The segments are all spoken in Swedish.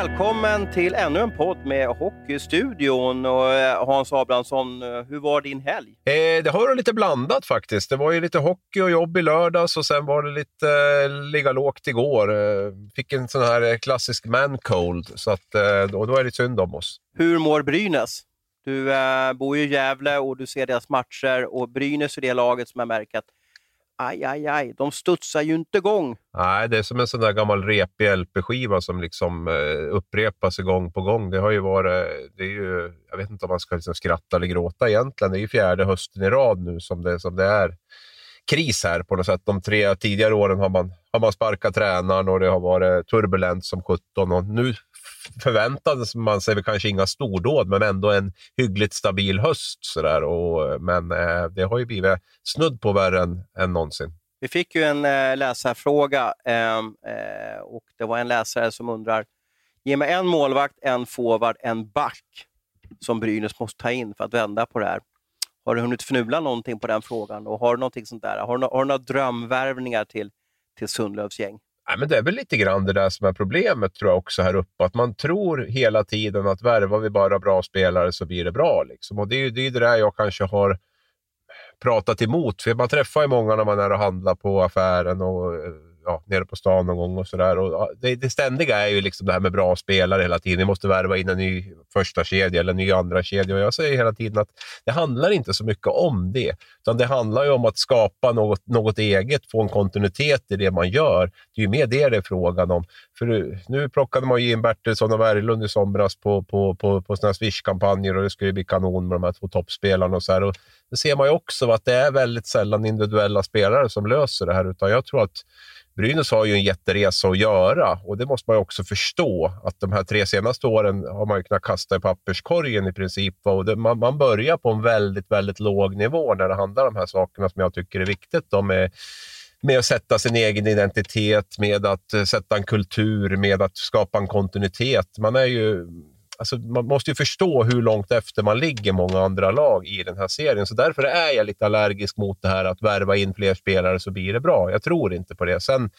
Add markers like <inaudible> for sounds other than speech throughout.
Välkommen till ännu en podd med Hockeystudion. Och eh, Hans Abrahamsson, eh, hur var din helg? Eh, det har varit lite blandat faktiskt. Det var ju lite hockey och jobb i lördags och sen var det lite eh, ligga lågt igår. Eh, fick en sån här klassisk man cold, så att, eh, då, då är det synd om oss. Hur mår Brynäs? Du eh, bor ju i Gävle och du ser deras matcher och Brynäs är det laget som jag märker att aj, aj, aj, de studsar ju inte igång. Nej, det är som en sån där gammal repig LP-skiva som liksom eh, upprepas gång på gång. Det har ju varit, eh, det är ju, jag vet inte om man ska liksom skratta eller gråta egentligen. Det är ju fjärde hösten i rad nu som det, som det är kris här på något sätt. De tre tidigare åren har man, har man sparkat tränaren och det har varit turbulent som 17 och nu förväntade man sig väl kanske inga stordåd, men ändå en hyggligt stabil höst. Sådär. Och, men eh, det har ju blivit snudd på värre än, än någonsin. Vi fick ju en eh, läsarfråga ehm, eh, och det var en läsare som undrar, ge mig en målvakt, en forward, en back som Brynäs måste ta in för att vända på det här. Har du hunnit fnula någonting på den frågan? Och har du någonting sånt där? Har du, har du några drömvärvningar till, till Sundlövs gäng? Nej, men det är väl lite grann det där som är problemet tror jag också här uppe. Att man tror hela tiden att värvar vi bara bra spelare så blir det bra. Liksom. Och det är ju det, är det där jag kanske har pratat emot. För man träffar ju många när man är och handlar på affären och eh, ja, nere på stan någon gång och sådär. Det, det ständiga är ju liksom det här med bra spelare hela tiden. Vi måste värva in en ny första kedja eller en ny andra kedja. Och jag säger hela tiden att det handlar inte så mycket om det, utan det handlar ju om att skapa något, något eget, få en kontinuitet i det man gör. Det är ju mer det det är frågan om. För nu, plockade man ju in Bertilsson och Berglund i somras på, på, på, på såna Swish-kampanjer och det skulle bli kanon med de här två toppspelarna. Och så här. Och det ser man ju också att det är väldigt sällan individuella spelare som löser det här, utan jag tror att Brynäs har ju en jätteresa att göra och det måste man ju också förstå. Att de här tre senaste åren har man ju kunnat kasta i papperskorgen i princip. Och det, man, man, börjar på en väldigt, väldigt låg nivå när det handlar om de här sakerna som jag tycker är viktigt. De med, med att sätta sin egen identitet, med att eh, sätta en kultur, med att skapa en kontinuitet. Man är ju Alltså, man måste ju förstå hur långt efter man ligger många andra lag i den här serien. Så därför är jag lite allergisk mot det här att värva in fler spelare så blir det bra. Jag tror inte på det. Sen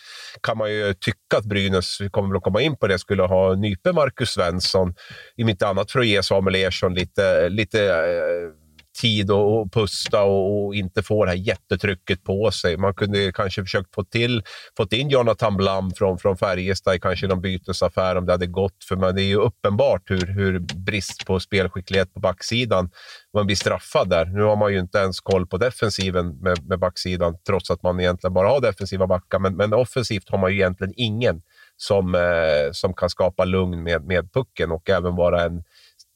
kan man ju tycka att Brynäs, vi kommer väl att komma in på det, skulle ha nype Marcus Svensson, i mitt annat för att ge Samuel Ersson lite, lite eh, tid att pusta och, och, inte få det här jättetrycket på sig. Man kunde kanske försökt få till, fått in Jonathan Blam från, från Färjestad i kanske någon bytesaffär om det hade gått. För man, det är ju uppenbart hur, hur brist på spelskicklighet på backsidan man blir straffad där. Nu har man ju inte ens koll på defensiven med, med backsidan, trots att man egentligen bara har defensiva backar. Men, men offensivt har man ju egentligen ingen som, eh, som kan skapa lugn med, med pucken och även vara en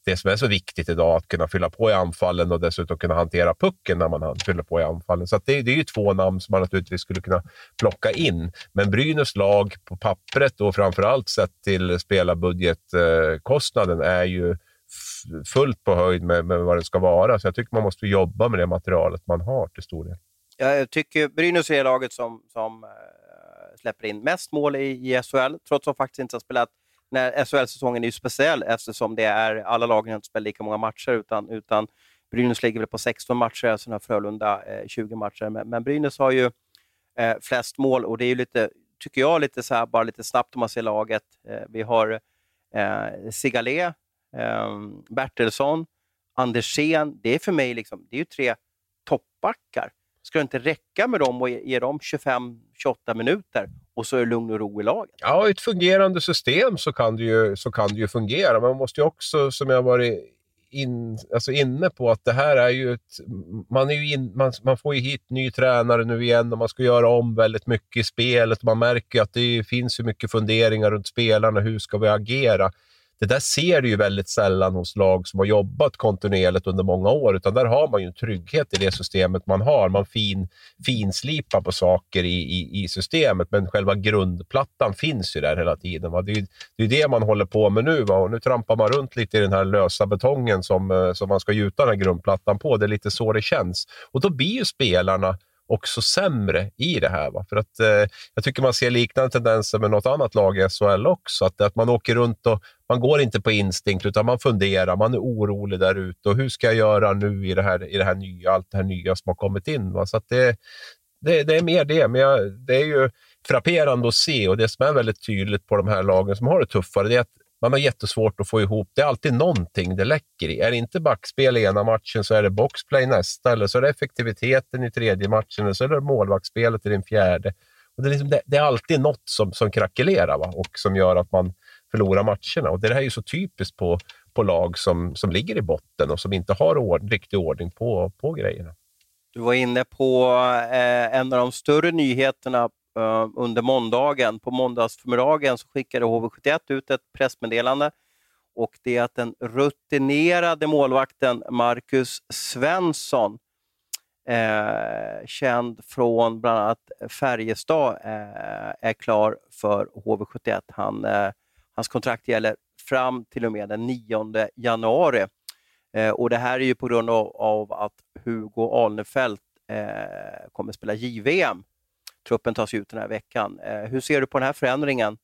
det som är så viktigt idag, att kunna fylla på i anfallen och dessutom kunna hantera pucken när man fyller på i anfallen. Så det, det, är ju två namn som man naturligtvis skulle kunna plocka in. Men Brynäs lag på pappret och framförallt sett till spelarbudgetkostnaden är ju fullt på höjd med, med vad det ska vara. Så jag tycker man måste jobba med det materialet man har till stor del. Jag tycker Brynäs är laget som, som eh, släpper in mest mål i, i SHL, trots att de faktiskt inte har spelat när SHL-säsongen är ju speciell eftersom det är, alla lagen inte spelar lika många matcher, utan, utan Brynäs ligger väl på 16 matcher, sen har Frölunda eh, 20 matcher. Men, men Brynäs har ju eh, flest mål och det är ju lite, tycker jag, lite så här, bara lite snabbt om man ser laget. Eh, vi har eh, Sigalé, eh, Bertilsson, Andersén. Det är för mig liksom, det är ju tre toppbackar. Ska det inte räcka med dem och ge, ge dem 25-28 minuter och så är det lugn och ro i laget. Ja, i ett fungerande system så kan det ju, så kan det ju fungera. Man måste ju också, som jag varit in, alltså inne på, att det här är ju ett... Man, är ju in, man, man får ju hit ny tränare nu igen och man ska göra om väldigt mycket i spelet. Man märker att det finns ju mycket funderingar runt spelarna. Hur ska vi agera? Det där ser du ju väldigt sällan hos lag som har jobbat kontinuerligt under många år, utan där har man ju en trygghet i det systemet man har. Man fin, finslipar på saker i, i, i systemet, men själva grundplattan finns ju där hela tiden. Va? Det, är, det är det man håller på med nu. Va? Och nu trampar man runt lite i den här lösa betongen som, eh, som man ska gjuta den här grundplattan på. det är lite så det känns. Och då blir ju spelarna också sämre i det här. Va? För att, eh, jag tycker man ser liknande tendenser med något annat lag i SHL också. Att, att man åker runt och man går inte på instinkt utan man funderar, man är orolig där ute. Och hur ska jag göra nu i det här, i det här nya, allt det här nya som har kommit in? Va? Så det, det, det, är mer det, men jag, det är ju frapperande att se och det som är väldigt tydligt på de här lagen som har det tuffare, det är att man har jättesvårt att få ihop. Det är alltid någonting det läcker i. Är det inte backspel i ena matchen så är det boxplay nästa, eller så är det effektiviteten i tredje matchen, eller så är det målvaktsspelet i den fjärde. Och det, är liksom, det, det, är alltid något som, som krackelerar va? och som gör att man förlorar matcherna. Och det här är ju så typiskt på, på lag som, som ligger i botten och som inte har ord, riktig ordning på, på grejerna. Du var inne på eh, en av de större nyheterna Eh, under måndagen. På måndagsförmiddagen så skickade HV71 ut ett pressmeddelande och det är att den rutinerade målvakten Marcus Svensson, eh, känd från bland annat Färjestad, eh, är klar för HV71. Han, eh, hans kontrakt gäller fram till och med den 9 januari. Eh, och Det här är ju på grund av, av att Hugo Alnefelt eh, kommer spela JVM truppen tas ut den här veckan. Eh, hur ser du på den här förändringen?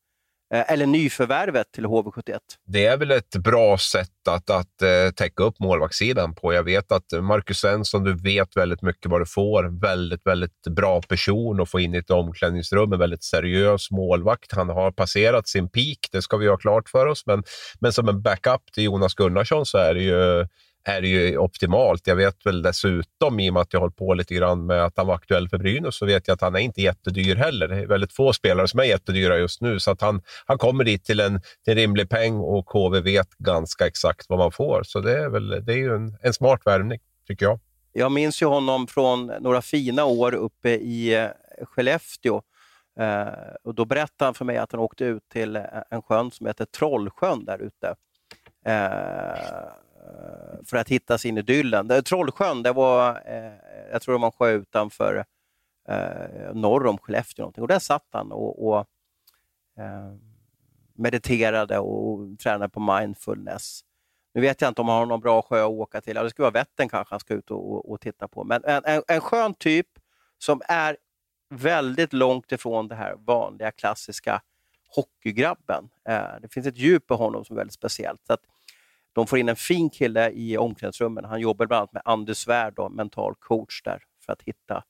Eh, eller nyförvärvet till HV71? Det är väl ett bra sätt att, att uh, täcka upp målvaktssidan på. Jag vet att Marcus Svensson, du vet väldigt mycket vad du får. Väldigt, väldigt bra person att få in i ett omklädningsrum. En väldigt seriös målvakt. Han har passerat sin peak, det ska vi ha klart för oss. Men, men som en backup till Jonas Gunnarsson så är det ju är det ju optimalt. Jag vet väl dessutom, i och med att jag hållit på lite grann med att han var aktuell för Brynäs, så vet jag att han är inte jättedyr heller. Det är väldigt få spelare som är jättedyra just nu, så att han, han kommer dit till en, till en rimlig peng och KV vet ganska exakt vad man får. Så det är, väl, det är ju en, en smart värvning, tycker jag. Jag minns ju honom från några fina år uppe i eh, Skellefteå. Eh, och då berättade han för mig att han åkte ut till en sjön som heter Trollsjön där ute. Eh, Eh, för att hitta sin idyllen. Trollsjön, det var, eh, jag tror det var en sjö utanför eh, norr om Skellefteå. Någonting. Och där satt han och, och mediterade och tränade på mindfulness. Nu vet jag inte om han har någon bra sjö att åka till. Ja, det skulle vara Vättern kanske han ska ut och, och, och titta på. Men en, en, en skön typ som är väldigt långt ifrån det här vanliga klassiska hockeygrabben. Eh, det finns ett djup i honom som är väldigt speciellt. Så att de får in en fin kille i omklädningsrummen. Han jobbar bland annat med Anders Svärd, då, mental coach där, för att hitta,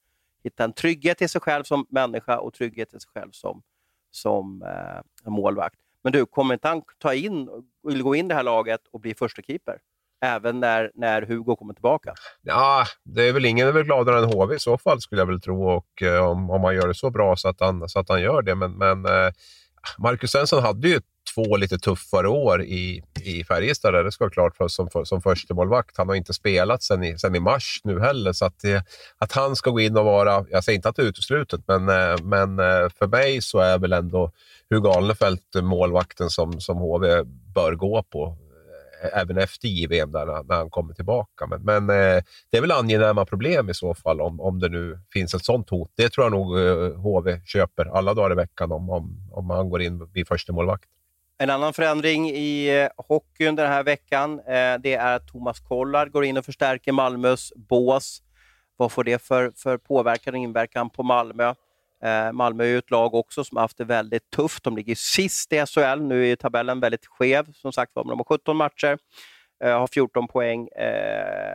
hitta en trygghet i sig själv som människa och trygghet i sig själv som, som eh, målvakt. Men du, kommer inte han ta in, vill gå in i det här laget och bli första keeper? Även när, när Hugo kommer tillbaka? Ja, det är väl ingen är väl gladare än HV i så fall, skulle jag väl tro. Och, eh, om, om han gör det så bra så att han, så att han gör det. Men, men eh, Marcus Svensson hade ju ett två lite tuffare år i, i Färjestad, det ska vara klart för som, för, som förstemålvakt. Han har inte spelat sen i, sen i mars nu heller, så att, det, att han ska gå in och vara, jag säger inte att det är uteslutet, men, eh, men eh, för mig så är väl ändå Hugo Alnefelt målvakten som, som HV bör gå på eh, även efter JVM där när, när han kommer tillbaka. Men, men eh, det är väl angenäma problem i så fall om, om det nu finns ett sånt hot. Det tror jag nog eh, HV köper alla dagar i veckan om, om, om han går in vid första målvakt. En annan förändring i eh, hockeyn den här veckan eh, det är att Thomas Kollard går in och förstärker Malmös bås. Vad får det för, för påverkan och inverkan på Malmö? Eh, Malmö är ju ett lag också som har haft det väldigt tufft. De ligger sist i SHL. Nu är tabellen väldigt skev. Som sagt var, de har 17 matcher, har 14 poäng.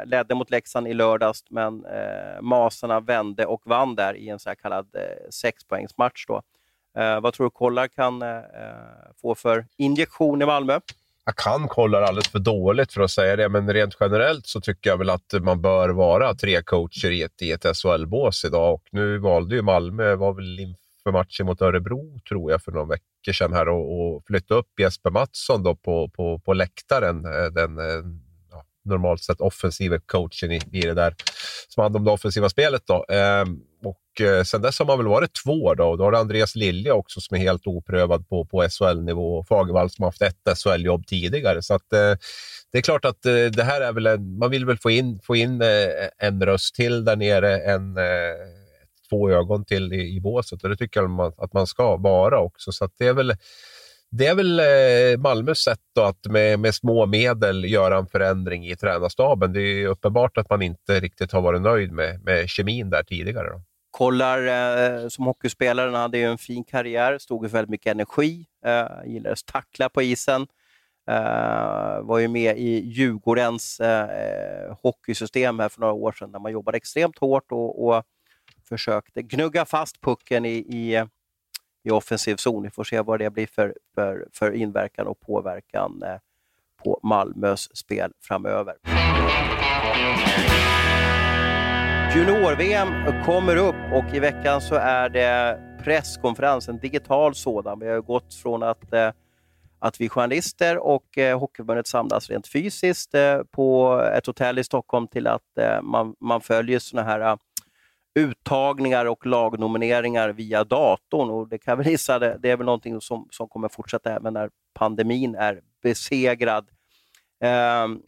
ledde mot Leksand i lördags, men Masarna vände och vann där i en så kallad sexpoängsmatch. Då. Eh, vad tror du Kollar kan eh, eh, få för injektion i Malmö? Jag kan kolla alldeles för dåligt för att säga det, men rent generellt så tycker jag väl att man bör vara tre coacher i ett, i ett SHL-bås idag. Och nu valde ju Malmö, var väl inför matchen mot Örebro, tror jag, för någon veckor sedan här och, och flytta upp Jesper Mattsson då på, på, på läktaren. Eh, den eh, normalt sett offensiva coachen i, i det där, som hade om det offensiva spelet. Då. Ehm, och eh, sen dess har man väl varit två då. Och då har du Andreas Lilja också som är helt oprövad på, på SHL-nivå och Fagervall som har haft ett SHL-jobb tidigare. Så att, eh, det är klart att eh, det här är väl en, man vill väl få in, få in eh, en röst till där nere, en, eh, två ögon till i, i båset och det tycker jag man, att man ska vara också. Så det är väl det är väl eh, Malmös sätt att med, med små medel göra en förändring i tränarstaben. Det är uppenbart att man inte riktigt har varit nöjd med, med kemin där tidigare. Då. Kollar eh, som hockeyspelare, han hade ju en fin karriär, stod för väldigt mycket energi, eh, gillades tackla på isen. Uh, var ju med i Djurgårdens uh, hockeysystem här för några år sedan där man jobbade extremt hårt och, och försökte gnugga fast pucken i, i, i offensiv zon. Vi får se vad det blir för, för, för inverkan och påverkan eh, på Malmös spel framöver. Junior-VM kommer upp och i veckan så är det presskonferens, en digital sådan. Vi har gått från att, eh, att vi journalister och eh, Hockeyförbundet samlas rent fysiskt på ett hotell i Stockholm till att man, man följer såna här uttagningar och lagnomineringar via datorn. Och det kan jag väl gissa, det, det är väl någonting som, som kommer fortsätta även när pandemin är besegrad. Um,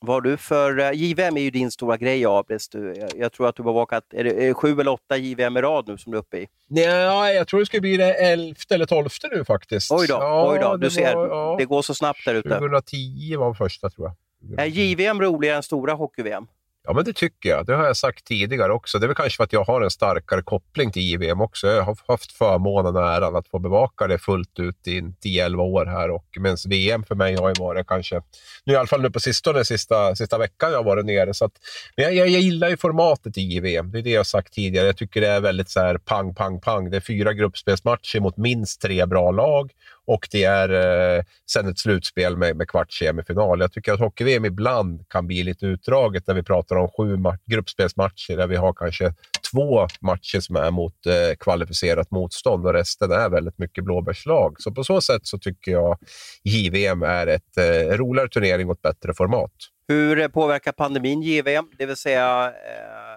vad du för... Eh, JVM är ju din stora grej, Abris. Jag, jag tror att du har vakat är det, är det sju eller åtta JVM i rad nu som du är uppe i? Ja, jag tror det ska bli det elfte eller tolfte nu faktiskt. Oj då, ja, oj då. du ser, var, ja. det går så snabbt där ute. 2010 var första tror jag. Är JVM roligare än stora hockey-VM? Ja, men det tycker jag. Det har jag sagt tidigare också. Det är väl kanske för att jag har en starkare koppling till JVM också. Jag har haft förmånen och äran att få bevaka det fullt ut i 10-11 år här. Och medan VM för mig har ju varit kanske, nu i alla fall nu på sistone, sista, sista veckan jag har varit nere. Så att, men jag, jag, jag gillar ju formatet i JVM. Det är det jag har sagt tidigare. Jag tycker det är väldigt så här pang, pang, pang. Det är fyra gruppspelsmatcher mot minst tre bra lag och det är eh, sen ett slutspel med, med kvarts semifinal. Jag tycker att hockey-VM ibland kan bli lite utdraget när vi pratar om sju gruppspelsmatcher där vi har kanske två matcher som är mot eh, kvalificerat motstånd och resten är väldigt mycket blåbärslag. Så på så sätt så tycker jag JVM är ett eh, roligare turnering och ett bättre format. Hur påverkar pandemin JVM? Det vill säga eh,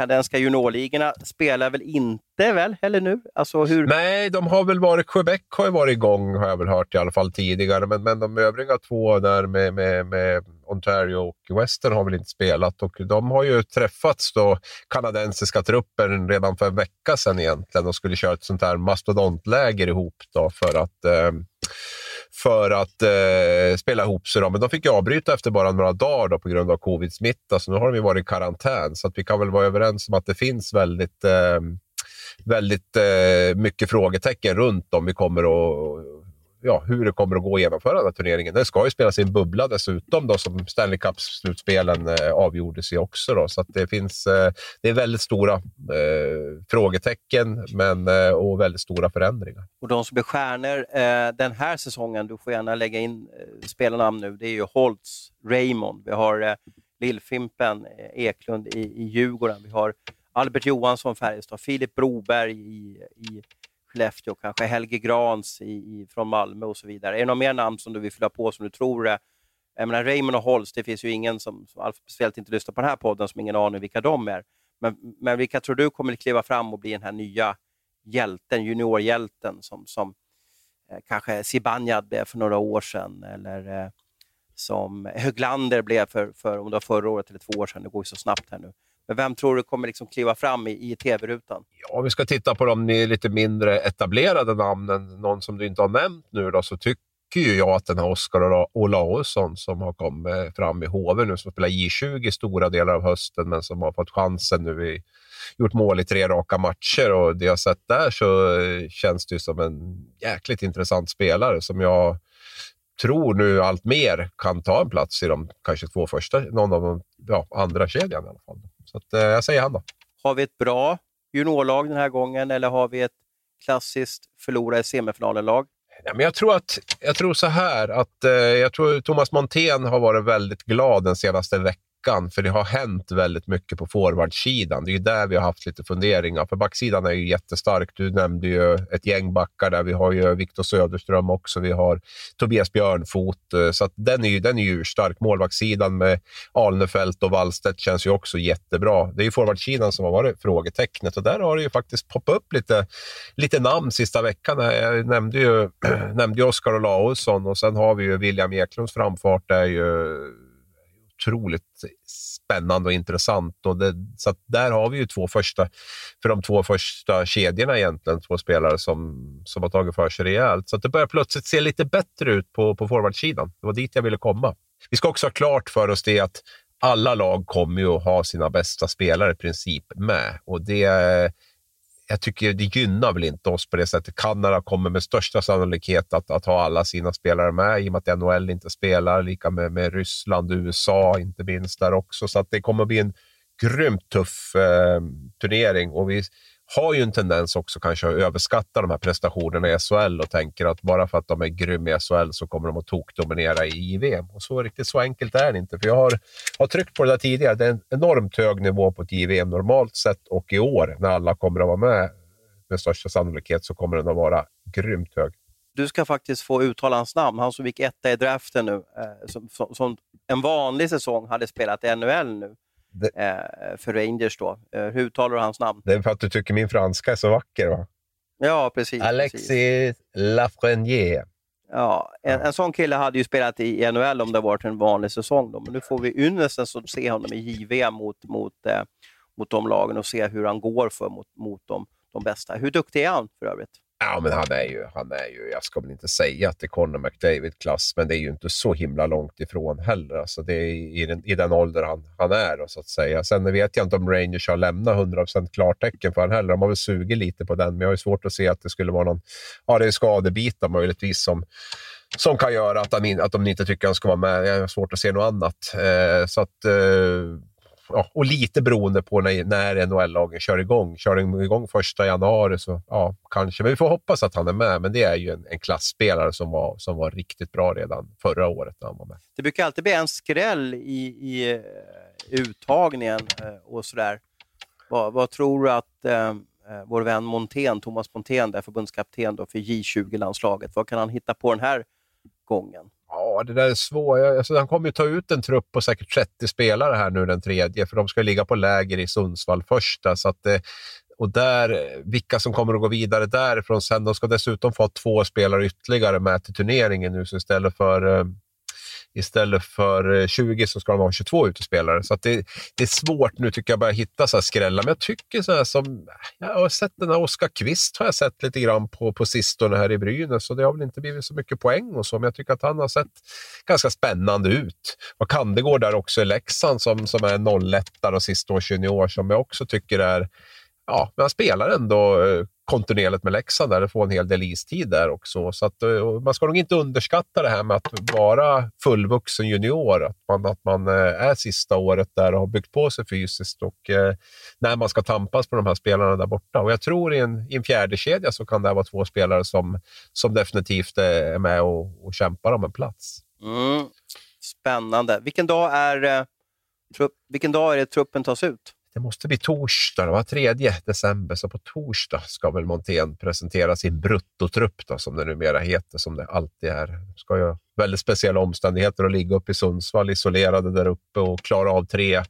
kanadensiska juniorligorna spelar väl inte väl? Heller nu? Alltså hur... Nej, de har väl varit, Quebec har ju varit igång har jag väl hört i alla fall tidigare, men, men de övriga två där med, med, med Ontario och Western har väl inte spelat. Och de har ju träffats då, kanadensiska truppen, redan för en vecka sedan egentligen och skulle köra ett sånt här mastodontläger ihop då för att eh, för att eh, spela ihop sig. Då. Men de fick avbryta efter bara några dagar då, på grund av covid-smitta, så nu har de ju varit i karantän. Så att vi kan väl vara överens om att det finns väldigt, eh, väldigt eh, mycket frågetecken runt om vi kommer att ja, hur det kommer att gå att genomföra den här turneringen. Den ska ju spelas i en bubbla dessutom, då, som Stanley Cup-slutspelen eh, avgjordes i också. Då, så det, finns, eh, det är väldigt stora eh, frågetecken men, eh, och väldigt stora förändringar. Och de som blir stjärnor eh, den här säsongen, du får gärna lägga in eh, spelarnamn nu, det är ju Holtz, Raymond, vi har eh, Lillfimpen, eh, Eklund i, i Djurgården, vi har Albert Johansson, Färjestad, Filip Broberg i, i Skellefteå, kanske Helge Grans i, i, från Malmö och så vidare. Är det några mer namn som du vill fylla på som du tror är jag menar, Raymond och Holst, det finns ju ingen som, som speciellt inte lyssnar på den här podden som ingen aning vilka de är. Men, men vilka tror du kommer kliva fram och bli den här nya hjälten, juniorhjälten som, som eh, kanske Zibanejad blev för några år sedan eller eh, som Höglander blev för, för, om det var förra året eller två år sedan. Det går ju så snabbt här nu. Men vem tror du kommer liksom kliva fram i, i tv-rutan? Ja, om vi ska titta på de lite mindre etablerade namnen, någon som du inte har nämnt nu, då, så tycker ju jag att den här Oskar Olausson som har kommit eh, fram i HV nu, som spelar J20 stora delar av hösten, men som har fått chansen nu i gjort mål i tre raka matcher och det jag sett där så eh, känns det som en jäkligt intressant spelare som jag tror nu allt mer kan ta en plats i de kanske två första, någon av de ja, andra kedjan i alla fall. Så att, eh, jag säger han då. Har vi ett bra juniorlag den här gången eller har vi ett klassiskt förlora i semifinalen-lag? Ja, men jag, tror att, jag tror så här att eh, jag tror Thomas Montén har varit väldigt glad den senaste veckan veckan, för det har hänt väldigt mycket på forwardsidan. Det är ju där vi har haft lite funderingar, för backsidan är ju jättestark. Du nämnde ju ett gäng backar där. Vi har ju Viktor Söderström också. Vi har Tobias Björnfot, så den är ju, den är ju stark. Målvaktssidan med Alnefelt och Wallstedt känns ju också jättebra. Det är ju forwardsidan som har varit frågetecknet och där har det ju faktiskt poppat upp lite, lite namn sista veckan. Jag nämnde ju, <clears throat> nämnde ju Oskar Olausson och sen har vi ju William Eklunds framfart. Är ju otroligt spännande och intressant. Och det, så där har vi ju två första, för de två första kedjorna egentligen, två spelare som, som har tagit för sig rejält. Så det börjar plötsligt se lite bättre ut på, på forwardsidan. Det var dit jag ville komma. Vi ska också ha klart för oss det att alla lag kommer ju att ha sina bästa spelare i princip med. Och det jag tycker det gynnar väl inte oss på det sättet. Kanada kommer med största sannolikhet att, att ha alla sina spelare med i och med att NHL inte spelar. Lika med, med Ryssland, USA inte minst där också. Så att det kommer att bli en grymt tuff eh, turnering och vi har ju en tendens också kanske att överskatta de här prestationerna i SHL och tänker att bara för att de är grymma i SHL så kommer de att tokdominera i JVM. Och så riktigt så enkelt är det inte. För jag har, har tryckt på det där tidigare. Det är en enormt hög nivå på ett JVM normalt sett och i år när alla kommer att vara med med största sannolikhet så kommer den att vara grymt hög. Du ska faktiskt få uttala hans namn. Han som gick etta i draften nu, eh, som, som, som, en vanlig säsong hade spelat i NHL nu. Eh, för Rangers då. Eh, hur uttalar du hans namn? Det är för att du tycker min franska är så vacker va? Ja, precis. Alexis precis. Lafreniere. Ja, en, en sån kille hade ju spelat i NHL om det varit en vanlig säsong. Då. Men nu får vi ynnesten att se honom i JVM mot, mot, eh, mot de lagen och se hur han går för mot, mot de, de bästa. Hur duktig är han för övrigt? Ja, men han är ju, han är ju, jag ska väl inte säga att det är Conor McDavid-klass, men det är ju inte så himla långt ifrån heller. Alltså det är i den, i den ålder han, han är, så att säga. Sen vet jag inte om Rangers har lämnat 100% klartecken för honom heller. De har väl sugit lite på den, men jag har svårt att se att det skulle vara någon... Ja, det är skadebitar möjligtvis som, som kan göra att, han, att de inte tycker han ska vara med. Jag har svårt att se något annat. Eh, så att... Eh, ja, och lite beroende på när, när NHL-lagen kör igång. Kör de igång första januari så ja, kanske. Men vi får hoppas att han är med. Men det är ju en, en klassspelare som var, som var riktigt bra redan förra året när han var med. Det brukar alltid bli en skräll i, i eh, uttagningen eh, och sådär. Vad, vad, tror du att eh, eh, vår vän Montén, Thomas Montén, där förbundskapten då för J20-landslaget, vad kan han hitta på den här gången? Ja, det där är svårt. Alltså, han kommer ju ta ut en trupp på säkert 30 spelare här nu den tredje, för de ska ligga på läger i Sundsvall första. Så att, eh, och där, eh, vilka som kommer att gå vidare därifrån sen. De ska dessutom få två spelare ytterligare med till turneringen nu, så istället för eh, Istället för eh, 20 så ska de ha 22 utespelare. Så det, det, är svårt nu tycker jag att börja hitta så här skrällar. Men jag tycker så här som, jag har sett den här Oskar Kvist har jag sett lite grann på, på sistone här i Brynäs. Så det har väl inte blivit så mycket poäng och så, men jag tycker att han har sett ganska spännande ut. Och Kandegård där också i Leksand som, som är 01 och sistårs junior som jag också tycker är ja, men han spelar ändå eh, kontinuerligt med Leksand där och får en hel del istid där också. Så att, eh, man ska nog inte underskatta det här med att vara fullvuxen junior. Att man, att man eh, är sista året där och har byggt på sig fysiskt och eh, när man ska tampas med de här spelarna där borta. Och jag tror i en, i en fjärde kedja så kan det vara två spelare som, som definitivt är med och, och kämpar om en plats. Mm. Spännande. Vilken dag är, vilken dag är det truppen tas ut? Det måste bli torsdag, det var 3 december, så på torsdag ska väl Montén presentera sin bruttotrupp då, som det numera heter, som det alltid är. Det ska ju väldigt speciella omständigheter att ligga uppe i Sundsvall, isolerade där uppe och klara av tre,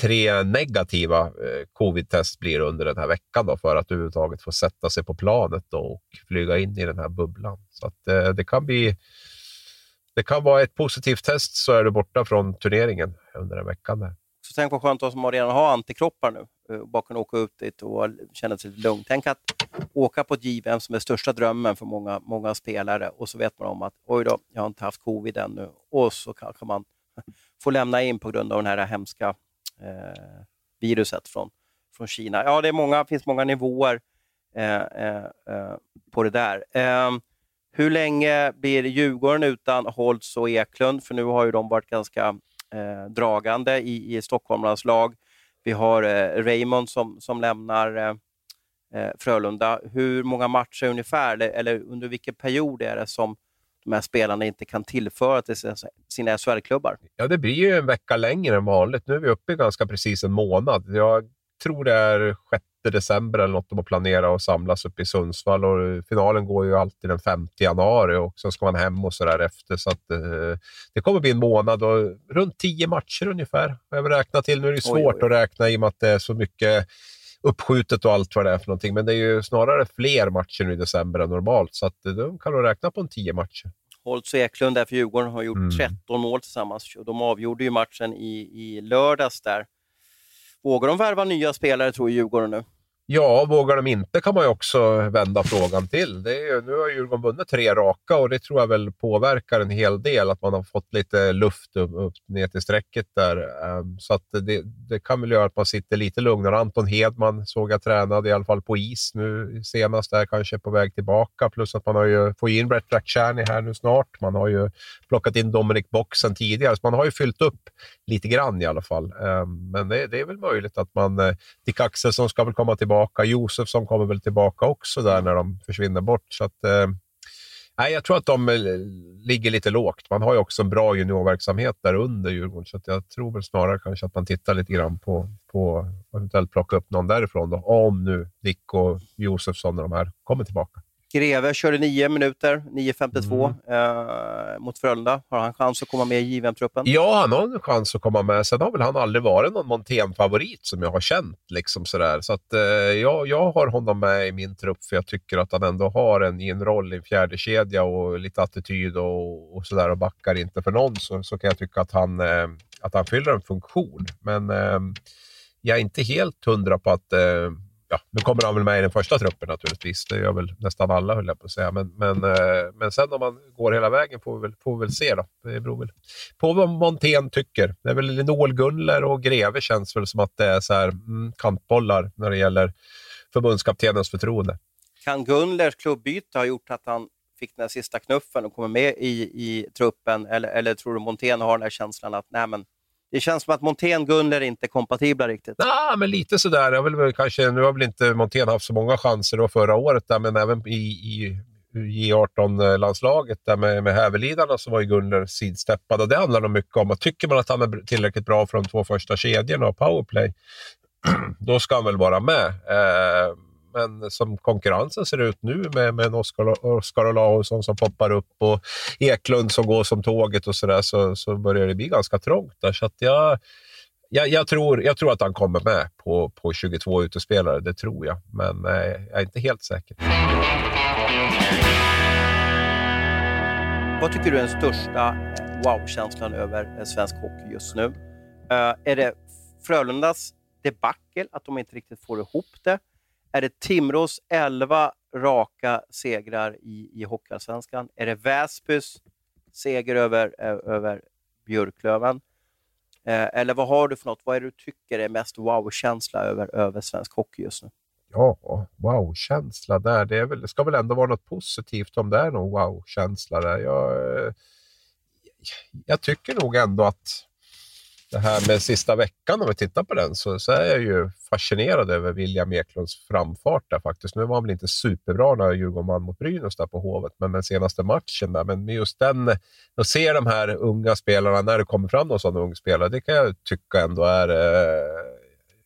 tre negativa eh, covid-test blir under den här veckan då, för att överhuvudtaget få sätta sig på planet då, och flyga in i den här bubblan. Så att, eh, det kan bli det kan vara ett positivt test så är du borta från turneringen under en vecka. Där. Så tänk vad skönt att som redan har antikroppar nu och bara kunna åka ut dit och känna sig lugn. Tänk att åka på ett JVM som är största drömmen för många, många spelare och så vet man om att oj då, jag har inte haft covid ännu och så kanske man <laughs> får lämna in på grund av det här hemska eh, viruset från, från Kina. Ja, det är många, finns många nivåer eh, eh, eh på det där. Ehm, hur länge blir Djurgården utan Holtz och Eklund? För nu har ju de varit ganska Eh, dragande i, i Stockholmarnas lag. Vi har eh, Raymond som, som lämnar eh, eh Frölunda. Hur många matcher ungefär, eller, eller, under vilken period är det som de här spelarna inte kan tillföra till sina SHL-klubbar? Ja, det blir ju en vecka längre än vanligt. Nu är vi uppe i ganska precis en månad. Jag tror det är 6 december eller något de har planerat att samlas uppe i Sundsvall. Och finalen går ju alltid den 5 januari och så ska man hem och så där efter. Så att, eh, det kommer bli en månad och runt tio matcher ungefär. Jag vill räkna till. Nu är det svårt oj, oj. att räkna i och med att det är så mycket uppskjutet och allt vad det är för någonting. Men det är ju snarare fler matcher nu i december än normalt, så att de kan nog räkna på en tio matcher. Holtz och Eklund där för Djurgården har gjort mm. 13 mål tillsammans. De avgjorde ju matchen i, i lördags där. Vågar de värva nya spelare, tror Djurgården nu? Ja, vågar de inte kan man ju också vända frågan till. Det är, nu har Djurgården vunnit tre raka och det tror jag väl påverkar en hel del, att man har fått lite luft upp, upp ner till strecket där. Ehm, så att det, det, kan väl göra att man sitter lite lugnare. Anton Hedman såg jag tränade i alla fall på is nu senast, där kanske på väg tillbaka. Plus att man har ju fått in Brett Rakhshani här nu snart. Man har ju plockat in Dominic Boxen tidigare, så man har ju fyllt upp lite grann i alla fall. Ehm, men det, det, är väl möjligt att man, eh, Dick Axelsson ska väl komma tillbaka tillbaka. Josefsson kommer väl tillbaka också där när de försvinner bort. Så att, eh, nej, jag tror att de eh, ligger lite lågt. Man har ju också en bra juniorverksamhet där under Djurgården, så jag tror väl snarare kanske att man tittar lite grann på, på eventuellt plocka upp någon därifrån, då, om nu Dick och Josefsson och de här kommer tillbaka. Greve körde nio minuter, 9.52 mm. eh, mot Frölunda. Har han chans att komma med i JVM-truppen? Ja, han har en chans att komma med. Sen har väl han aldrig varit någon Montén-favorit som jag har känt. Liksom sådär. Så att, eh, jag, jag har honom med i min trupp för jag tycker att han ändå har en, en roll i en fjärde kedja och lite attityd och, och sådär och backar inte för någon så, så kan jag tycka att han, eh, att han fyller en funktion. Men eh, jag är inte helt hundra på att eh, ja, nu kommer han väl med i den första truppen naturligtvis. Det gör väl nästan alla, höll jag på att säga. Men, men, eh, men sen om man går hela vägen får vi väl, får vi väl se. Då. Det beror väl på vad Montén tycker. Det är väl Linol Gunler och Greve känns väl som att det är så här, mm, kantbollar när det gäller förbundskaptenens förtroende. Kan Gunlers klubbyte ha gjort att han fick den sista knuffen och kommer med i, i truppen? Eller, eller tror du Montén har den här känslan att nej, men det känns som att Montén Gunler inte är kompatibla riktigt. Nej, men lite sådär. Jag vill kanske, nu har väl inte Montén haft så många chanser då förra året, där, men även i, i J18-landslaget där med, med Hävelidarna så var ju Gunler sidsteppad. Och det handlar nog mycket om att tycker man att han är tillräckligt bra för de två första kedjorna och powerplay, <clears throat> då ska han väl vara med. Eh, men som konkurrensen ser ut nu med, med en Oskar, Oskar Olausson som poppar upp och Eklund som går som tåget och sådär så, så börjar det bli ganska trångt där. Så jag, jag, jag, tror, jag tror att han kommer med på, på 22 utespelare, det tror jag. Men eh, jag är inte helt säker. Vad tycker du är den största eh, wow-känslan över eh, svensk hockey just nu? Uh, är det Frölundas debacle, att de inte riktigt får ihop det? Är det Timrås 11 raka segrar i, i Hockeyallsvenskan? Är det Väsbys seger över, över Björklöven? Eh, eller vad har du för något? Vad är det du tycker är mest wow-känsla över, över svensk hockey just nu? Ja, wow-känsla där. Det, är väl, det ska väl ändå vara något positivt om det är någon wow-känsla där. Jag, eh, jag tycker nog ändå att det här med sista veckan, om vi tittar på den, så, så är jag ju fascinerad över William Eklunds framfart där faktiskt. Nu var han väl inte superbra när Djurgården vann mot Brynäs där på Hovet, men den senaste matchen där. Men just den, att se de här unga spelarna, när det kommer fram någon sån ung spelare, det kan jag tycka ändå är eh,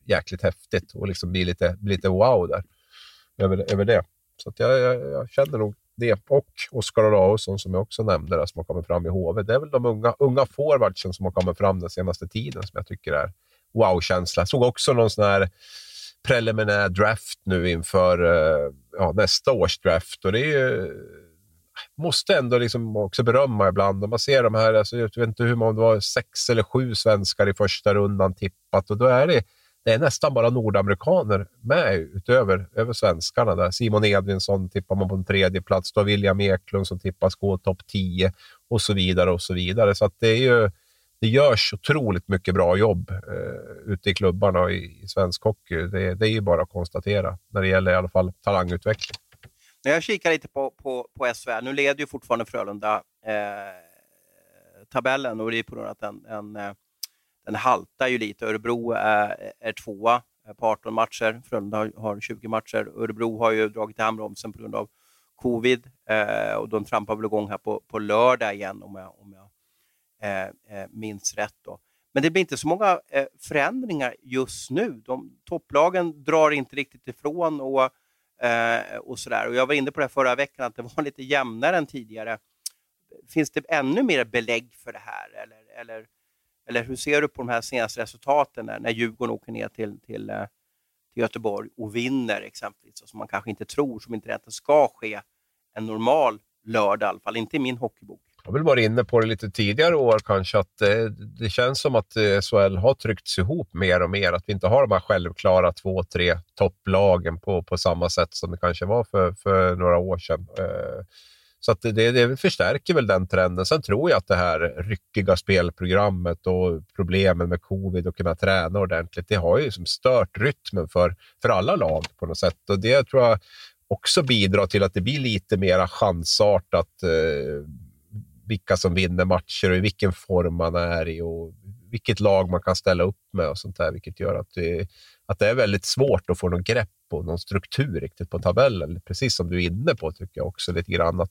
jäkligt häftigt och liksom bli lite, bli lite wow där över, över det. Så jag, jag, jag känner nog det och Oskar Olausson som jag också nämnde, där, som har kommit fram i HV. Det är väl de unga, unga forwardsen som har kommit fram den senaste tiden som jag tycker är wow-känsla. Jag såg också någon sån här preliminär draft nu inför eh, ja, nästa års draft och det är ju, måste ändå liksom också berömma ibland. Om man ser de här, alltså, jag vet inte hur många, det var sex eller sju svenskar i första rundan tippat och då är det det är nästan bara nordamerikaner med utöver över svenskarna. Där. Simon Edvinsson tippar man på en tredje plats. Då William Eklund som tippas gå topp 10 och så vidare. och så vidare. Så det är ju, det görs otroligt mycket bra jobb eh, ute i klubbarna och i, i svensk hockey. Det, det, är ju bara att konstatera när det gäller i alla fall talangutveckling. När jag kikar lite på, på, på SHL, nu leder ju fortfarande Frölunda eh, tabellen och det är på grund av att en, en eh, den haltar ju lite. Örebro är, är tvåa på 18 matcher. Frölunda har 20 matcher. Örebro har ju dragit i handbromsen på grund av covid eh, och de trampar väl igång här på, på lördag igen om jag, om jag eh, eh, minns rätt. Då. Men det blir inte så många eh, förändringar just nu. De, topplagen drar inte riktigt ifrån och, eh, och sådär. Och jag var inne på det förra veckan, att det var lite jämnare än tidigare. Finns det ännu mer belägg för det här? Eller, eller eller hur ser du på de här senaste resultaten när, när Djurgården åker ner till, till, eh, till Göteborg och vinner exempelvis, som man kanske inte tror, som inte egentligen ska ske en normal lördag i alla fall, inte i min hockeybok. Jag har väl varit inne på det lite tidigare år kanske, att det, det känns som att eh, SHL har tryckts ihop mer och mer. Att vi inte har de här självklara två, tre topplagen på, på samma sätt som det kanske var för, för några år sedan. Så att det, det förstärker väl den trenden. Sen tror jag att det här ryckiga spelprogrammet och problemen med covid och kunna träna ordentligt, det har ju liksom stört rytmen för, för alla lag på något sätt. Och det tror jag också bidrar till att det blir lite mer chansartat eh, vilka som vinner matcher och i vilken form man är i och vilket lag man kan ställa upp med och sånt där, vilket gör att det, att det är väldigt svårt att få någon grepp och någon struktur riktigt på tabellen. Precis som du är inne på, tycker jag också lite grann. att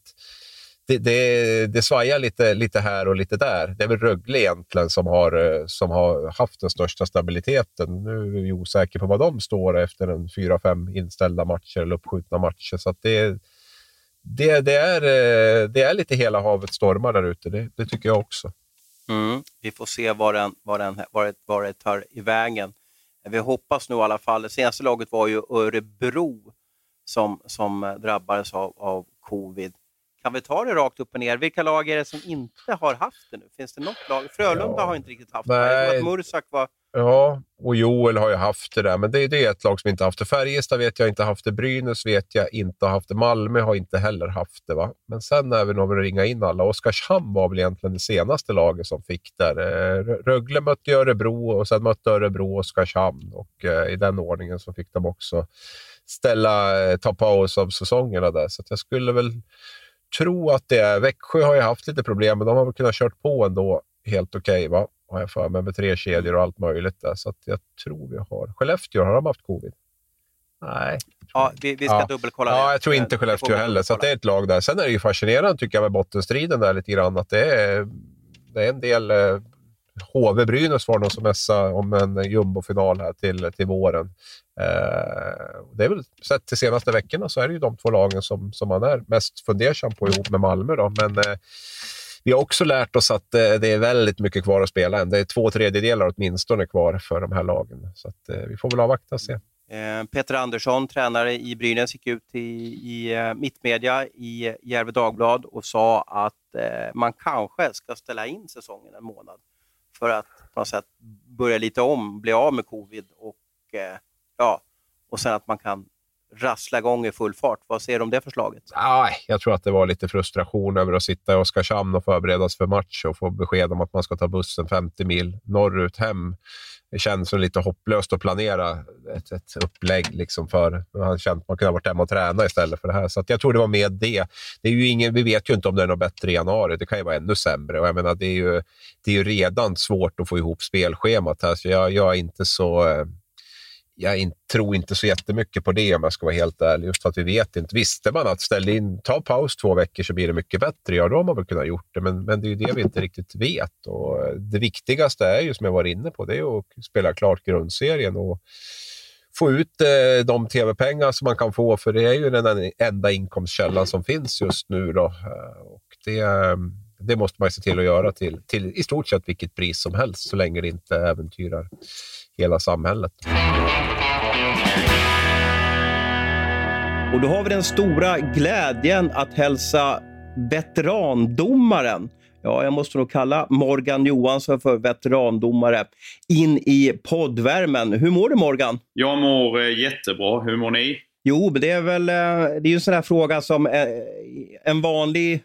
det, det, det svajar lite, lite här och lite där. Det är väl Rögle egentligen som har, som har haft den största stabiliteten. Nu är vi osäkra på vad de står efter en fyra, fem inställda matcher eller uppskjutna matcher. Så det, det, det, är, det är lite hela havet stormar där ute. Det, det tycker jag också. Mm. Vi får se var den, var den, var det, var det tar i vägen. Vi hoppas nu i alla fall. Det senaste laget var ju Örebro som, som drabbades av, av covid. Kan vi ta det rakt upp och ner? Vilka lag är det som inte har haft det nu? Finns det något lag? Frölunda ja. har inte riktigt haft det. Jag tror att Mursak var... Ja, och Joel har ju haft det där, men det, det är ett lag som inte haft det. Färjestad vet jag inte haft det. Brynäs vet jag inte haft det. Malmö har inte heller haft det. Va? Men sen om vi ringa in alla. Oskarshamn var väl egentligen det senaste laget som fick det. Eh, Rögle mötte Örebro och sen mötte Örebro Oskarshamn och eh, i den ordningen så fick de också ställa, eh, ta paus av säsongerna där. Så jag skulle väl tro att det är... Växjö har ju haft lite problem, men de har väl kunnat kört på ändå helt okej, okay, Har jag för mig, med tre kedjor och allt möjligt där. Så jag tror vi har... Skellefteå, har de haft covid? Nej. Ja, vi, vi ska ja. dubbelkolla det. Ja, jag tror inte Skellefteå heller. Så det är ett lag där. Sen är det ju fascinerande tycker jag med bottenstriden där lite grann. Att det är, det är en del eh, HV Brynäs var någon som mässade om en jumbofinal här till, till våren. Eh, det är väl, sett till senaste veckorna så är det ju de två lagen som, som man är mest fundersam på ihop med Malmö. Då. Men eh, vi har också lärt oss att eh, det är väldigt mycket kvar att spela än. Det är två tredjedelar åtminstone kvar för de här lagen. Så att, eh, vi får väl avvakta och se. Eh, Peter Andersson, tränare i Brynäs, gick ut i, i eh, mittmedia i Järve Dagblad och sa att eh, man kanske ska ställa in säsongen en månad för att på något sätt börja lite om, bli av med covid och, eh, ja, och sen att man kan rassla igång i full fart. Vad säger du om det förslaget? Nej, jag tror att det var lite frustration över att sitta i Oskarshamn och förberedas för match och få besked om att man ska ta bussen 50 mil norrut hem det känns som lite hopplöst att planera ett, ett upplägg liksom för han känt att man kunde ha varit hemma och tränat istället för det här. Så jag tror det var med det. det är ju ingen, vi vet ju inte om det är något bättre i januari. Det kan ju vara ännu sämre. Och jag menar, det, är ju, det är ju redan svårt att få ihop spelschemat här, så jag, jag är inte så eh, jag in, tror inte så jättemycket på det om jag ska vara helt ärlig. Just för att vi vet inte. Visste man att ställ in, ta paus två veckor så blir det mycket bättre, ja då har man väl kunnat gjort det. Men, men det är ju det vi inte riktigt vet. Och eh, det viktigaste är ju, som jag var inne på, det är att spela klart grundserien och få ut eh, de tv-pengar som man kan få, för det är ju den enda inkomstkällan som finns just nu. Då. Eh, och det, eh, det måste man se till att göra till, till i stort sett vilket pris som helst, så länge det inte äventyrar hela samhället. Och då har vi den stora glädjen att hälsa veterandomaren ja, jag måste nog kalla Morgan Johansson för veterandomare, in i poddvärmen. Hur mår du Morgan? Jag mår eh, jättebra. Hur mår ni? Jo, men det är väl eh, det är en sån här fråga som eh, en vanlig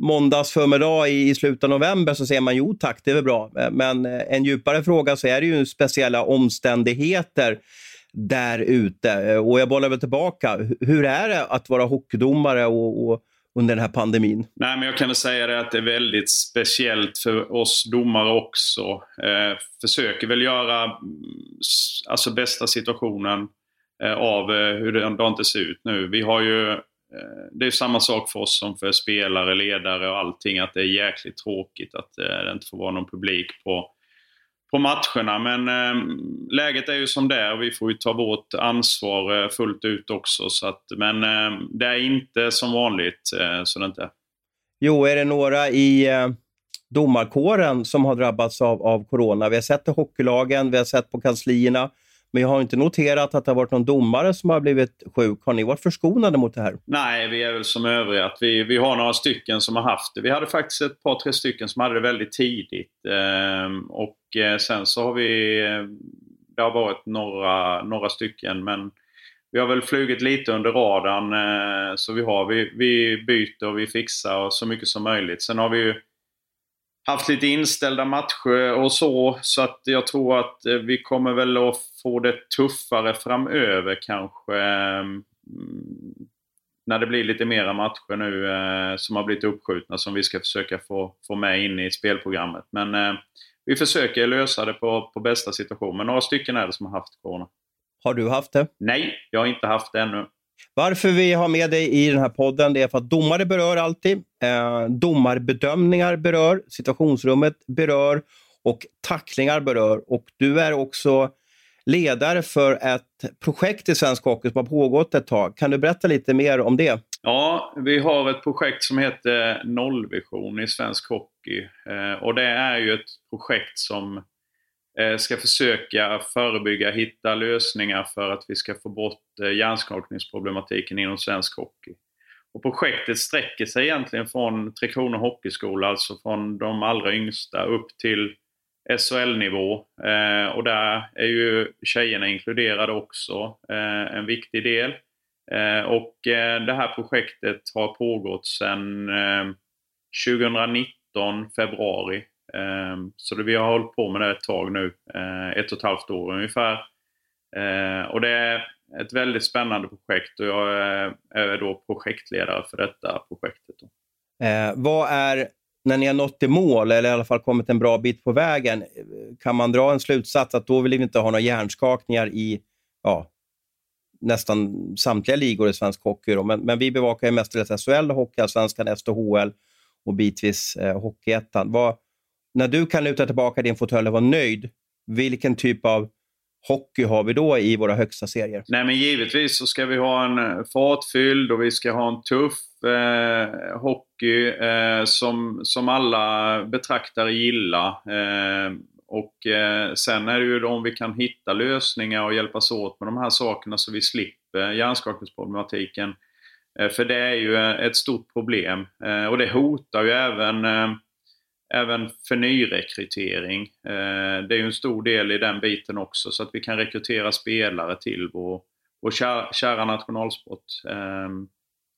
måndagsförmiddag i slutet av november så säger man jo tack, det är väl bra. Men en djupare fråga så är det ju speciella omständigheter där ute. Eh, och jag bollar väl tillbaka. Hur är det att vara hockeydomare och, och under den här pandemin? Nej, men jag kan väl säga det att det är väldigt speciellt för oss domare också. Eh, försöker väl göra mm, alltså bästa situationen eh, av eh, hur det, det inte ser ut nu. Vi har ju Eh, det är samma sak för oss som för spelare, ledare och allting. Att det är jäkligt tråkigt att eh, det inte får vara någon publik på, på matcherna. Men eh, läget är ju som det är och vi får ju ta vårt ansvar eh, fullt ut också. Så att, men eh, det är inte som vanligt. Eh, så det inte Jo, är det några i eh, domarkåren som har drabbats av, av corona? Vi har sett det i hockeylagen, vi har sett på kanslierna. Men jag har inte noterat att det har varit någon domare som har blivit sjuk. Har ni varit förskonade mot det här? Nej, vi är väl som övriga. Att vi, vi har några stycken som har haft det. Vi hade faktiskt ett par, tre stycken som hade det väldigt tidigt. Ehm, och eh, sen så har vi... Eh, det har varit några, några stycken men vi har väl flugit lite under radarn. Eh, så vi har, vi, vi byter och vi fixar så mycket som möjligt. Sen har vi ju haft lite inställda matcher och så. Så att jag tror att eh, vi kommer väl att få det tuffare framöver kanske. Mm, när det blir lite mera matcher nu eh, som har blivit uppskjutna som vi ska försöka få, få med in i spelprogrammet. Men eh, vi försöker lösa det på, på bästa situation. Men några stycken är det som har haft corona. Har du haft det? Nej, jag har inte haft det ännu. Varför vi har med dig i den här podden det är för att domare berör alltid. Eh, domarbedömningar berör, situationsrummet berör och tacklingar berör. Och du är också ledare för ett projekt i svensk hockey som har pågått ett tag. Kan du berätta lite mer om det? Ja, vi har ett projekt som heter Nollvision i svensk hockey. Eh, och det är ju ett projekt som eh, Eh, ska försöka förebygga, hitta lösningar för att vi ska få bort eh, hjärnskakningsproblematiken inom svensk hockey. Och projektet sträcker sig egentligen från Tre Kronor Hockeyskola, alltså från de allra yngsta upp till SHL-nivå. Eh, och där är ju tjejerna inkluderade också, en viktig del. Eh, och eh, det här projektet har pågått sedan 2019, februari. Ehm, så vi har hållit på med det ett tag nu, eh, ett och ett halvt år ungefär. Eh, och det är ett väldigt spännande projekt och jag är då projektledare för detta projektet. Eh, vad är, när ni har nått i mål, eller i alla fall kommit en bra bit på vägen, kan man dra en slutsats att då vill vi inte ha några hjärnskakningar i ja, nästan samtliga ligor i svensk hockey. Då. Men, men vi bevakar ju mestadels SHL, Hockeyallsvenskan, SDHL och bitvis eh, Hockeyettan. När du kan luta tillbaka din fåtölj och vara nöjd, vilken typ av hockey har vi då i våra högsta serier? Nej, men givetvis så ska vi ha en eh, fartfylld och vi ska ha en tuff eh, hockey eh, som, som alla betraktare gillar. Eh, och eh, sen är det ju då om vi kan hitta lösningar och hjälpas åt med de här sakerna så vi slipper hjärnskakningsproblematiken. Eh, för det är ju eh, ett stort problem eh, och det hotar ju även, eh, även för nyrekrytering. Eh, det är ju en stor del i den biten också så att vi kan rekrytera spelare till vår, vår kära, kära nationalsport. Ehm,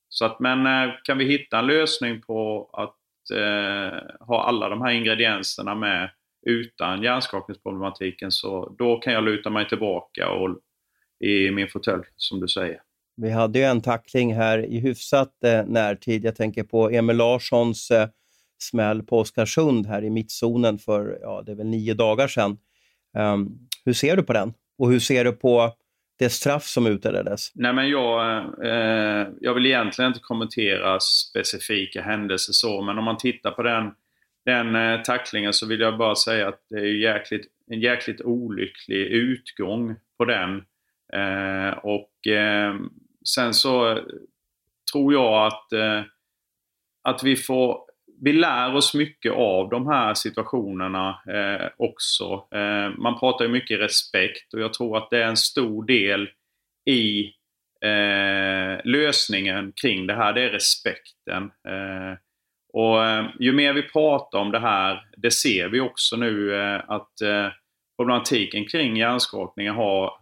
så att, men eh, kan vi hitta en lösning på att eh, ha alla de här ingredienserna med utan hjärnskakningsproblematiken så då kan jag luta mig tillbaka och, i min fåtölj, som du säger. Vi hade ju en tackling här i hyfsat eh, närtid. Jag tänker på Emil Larssons eh, smäll på Oskarsund här i mittzonen för, ja, det är väl nio dagar sedan. Um, hur ser du på den? Och hur ser du på det straff som utdelades? Nej, men jag, eh, jag vill egentligen inte kommentera specifika händelser så, men om man tittar på den den eh, tacklingen så vill jag bara säga att det är jäkligt, en jäkligt olycklig utgång på den. Eh, och eh, sen så tror jag att, eh, att vi får vi lär oss mycket av de här situationerna eh, också. Eh, man pratar ju mycket respekt och jag tror att det är en stor del i eh, lösningen kring det här. Det är respekten. Eh, och eh, ju mer vi pratar om det här, det ser vi också nu eh, att eh, problematiken kring hjärnskakningar har,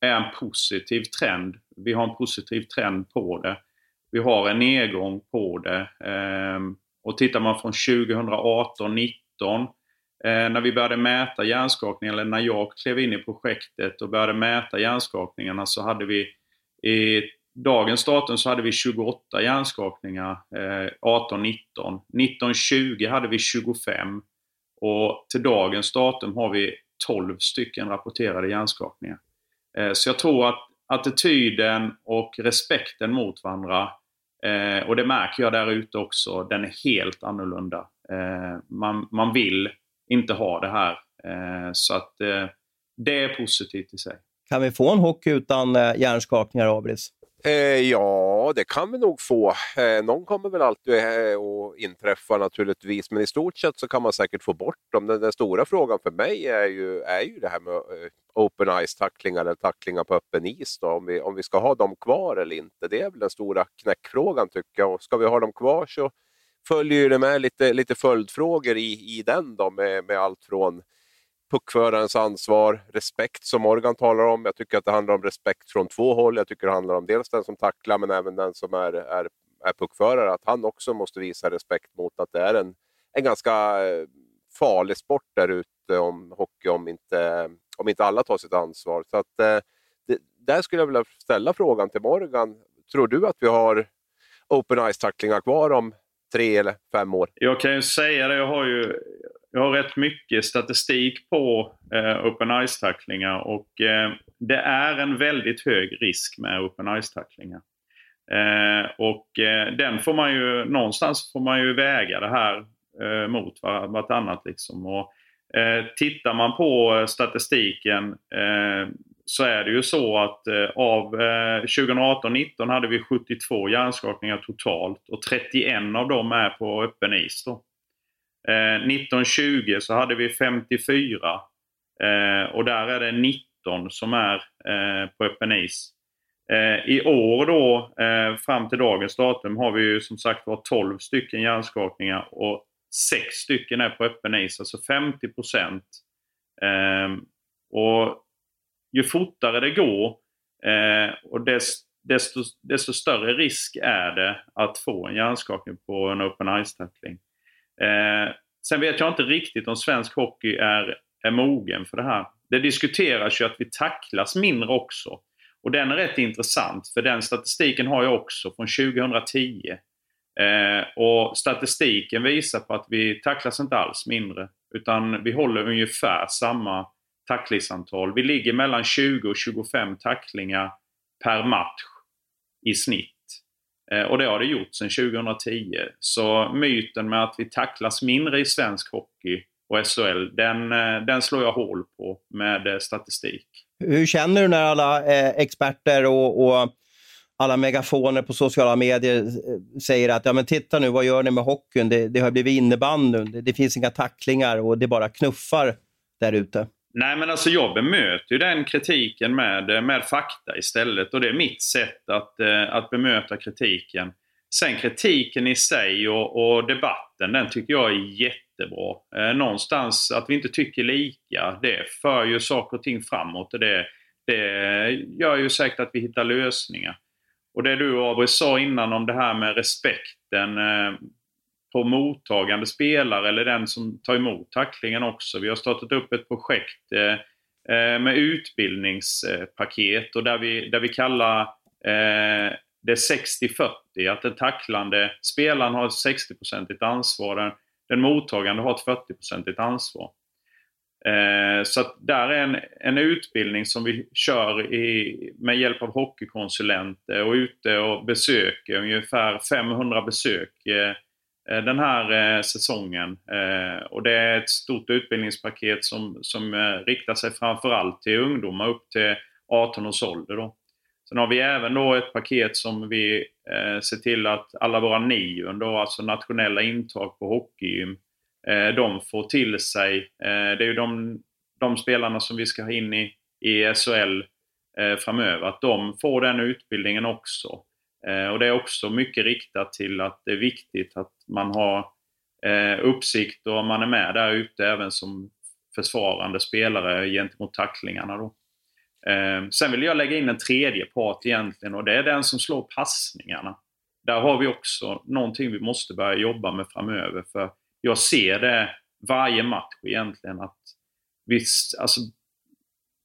är en positiv trend. Vi har en positiv trend på det. Vi har en nedgång på det. Ehm, och tittar man från 2018 19 eh, när vi började mäta hjärnskakningar, eller när jag klev in i projektet och började mäta hjärnskakningarna så hade vi i dagens datum så hade vi 28 hjärnskakningar, eh, 18-19. 19-20 hade vi 25. Och till dagens datum har vi 12 stycken rapporterade hjärnskakningar. Eh, så jag tror att attityden och respekten mot varandra, eh, och det märker jag där ute också, den är helt annorlunda. Eh, man, man vill inte ha det här. Eh, så att eh, det är positivt i sig. Kan vi få en hockey utan eh, hjärnskakningar, Abris? Eh, ja, det kan vi nog få. Eh, någon kommer väl alltid eh, att inträffa naturligtvis, men i stort sett så kan man säkert få bort dem. Den, den stora frågan för mig är ju, är ju det här med eh, open ice-tacklingar eller tacklingar på öppen is. Då, om, vi, om vi ska ha dem kvar eller inte. Det är väl den stora knäckfrågan tycker jag. Och ska vi ha dem kvar så följer det med lite, lite följdfrågor i, i den då, med, med allt från puckförarens ansvar, respekt som Morgan talar om. Jag tycker att det handlar om respekt från två håll. Jag tycker det handlar om dels den som tacklar men även den som är, är, är puckförare. Att han också måste visa respekt mot att det är en, en ganska eh, farlig sport där ute om hockey om inte, om inte alla tar sitt ansvar. Så att, eh, det, där skulle jag vilja ställa frågan till Morgan. Tror du att vi har open ice-tacklingar kvar om tre eller fem år? Jag kan ju säga det, jag har ju jag har rätt mycket statistik på eh, open ice-tacklingar och eh, det är en väldigt hög risk med open ice-tacklingar. Eh, och eh, den får man ju, någonstans får man ju väga det här eh, mot vartannat. Liksom. Och, eh, tittar man på statistiken eh, så är det ju så att eh, av eh, 2018-19 hade vi 72 hjärnskakningar totalt och 31 av dem är på öppen is. Då. Eh, 1920 så hade vi 54 eh, och där är det 19 som är på öppen is. I år då, fram till dagens datum, har vi ju som sagt var 12 stycken hjärnskakningar och 6 stycken är på öppen is, alltså 50 procent. Ehm, och ju fortare det går eh, och desto, desto, större risk är det att få en hjärnskakning på en open ice-tackling. Eh, sen vet jag inte riktigt om svensk hockey är, är mogen för det här. Det diskuteras ju att vi tacklas mindre också. Och den är rätt intressant för den statistiken har jag också från 2010. Eh, och statistiken visar på att vi tacklas inte alls mindre. Utan vi håller ungefär samma tacklingsantal. Vi ligger mellan 20 och 25 tacklingar per match i snitt. Eh, och det har det gjort sedan 2010. Så myten med att vi tacklas mindre i svensk hockey och SHL, den, eh, den slår jag hål på med eh, statistik. Hur känner du när alla eh, experter och, och, alla megafoner på sociala medier säger att ja, men titta nu, vad gör ni med hockeyn? Det, det har blivit innebandy, det, det finns inga tacklingar och det bara knuffar där ute. Nej men alltså jag bemöter ju den kritiken med, eh, med fakta istället och det är mitt sätt att, eh, att bemöta kritiken. Sen kritiken i sig och, och debatten, den tycker jag är jättebra. Eh, någonstans att vi inte tycker lika, det för ju saker och ting framåt och det, det gör ju säkert att vi hittar lösningar. Och det du Abri sa innan om det här med respekten eh, på mottagande spelare eller den som tar emot tacklingen också. Vi har startat upp ett projekt eh, eh med utbildningspaket och där vi, där vi kallar eh, det 60-40. Att den tacklande spelaren har ett 60-procentigt ansvar den mottagande har ett 40-procentigt ansvar. Eh, så att där är en, en utbildning som vi kör i, med hjälp av hockeykonsulenter och ute och besöker ungefär 500 besök eh, Eh, den här eh, säsongen. Eh, och det är ett stort utbildningspaket som, som riktar sig framförallt till ungdomar upp till 18 års ålder. Då. Sen har vi även då ett paket som vi ser till att alla våra NIUn, då, alltså nationella intag på hockeygym, de får till sig. Det är ju de, de spelarna som vi ska ha in i, i SHL framöver, att de får den utbildningen också. Eh, och det är också mycket riktat till att det är viktigt att man har eh, uppsikt och man är med där ute även som försvarande spelare gentemot tacklingarna. Då. Eh, sen vill jag lägga in en tredje part egentligen och det är den som slår passningarna. Där har vi också någonting vi måste börja jobba med framöver. För jag ser det varje match egentligen att visst, alltså,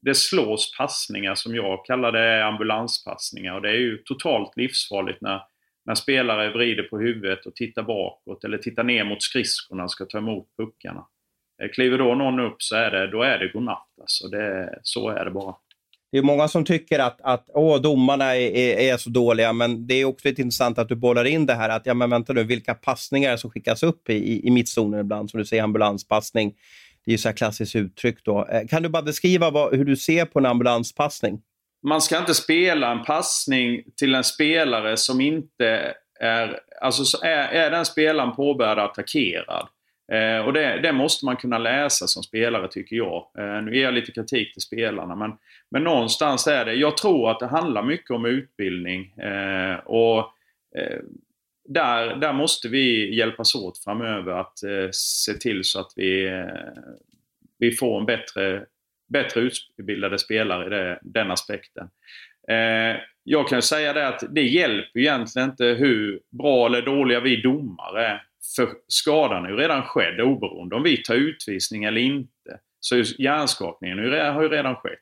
det slås passningar som jag kallar det ambulanspassningar och det är ju totalt livsfarligt när, när spelare vrider på huvudet och tittar bakåt eller tittar ner mot skridskorna och ska ta emot puckarna. Eh, kliver då någon upp så är det, då är det godnatt. Alltså det, så är det bara. Det är många som tycker att, att åh, domarna är, är, är, så dåliga, men det är också lite intressant att du bollar in det här att, ja men vänta nu, vilka passningar som skickas upp i, i, i mittzonen ibland, som du säger, ambulanspassning. Det är ju så här klassiskt uttryck då. Eh, kan du bara beskriva vad, hur du ser på en ambulanspassning? Man ska inte spela en passning till en spelare som inte är, alltså är, är den spelaren påbörjad attackerad. Eh, och det, det, måste man kunna läsa som spelare tycker jag. Eh, nu ger jag lite kritik till spelarna men, men någonstans är det, jag tror att det handlar mycket om utbildning. Eh, och eh, där, där måste vi hjälpas åt framöver att eh, se till så att vi, eh, vi får en bättre, bättre utbildade spelare i det, den aspekten. Eh, jag kan säga det att det hjälper egentligen inte hur bra eller dåliga vi domare är. För skadan är ju redan skedd oberoende om vi tar utvisning eller inte. Så hjärnskakningen har ju redan skett.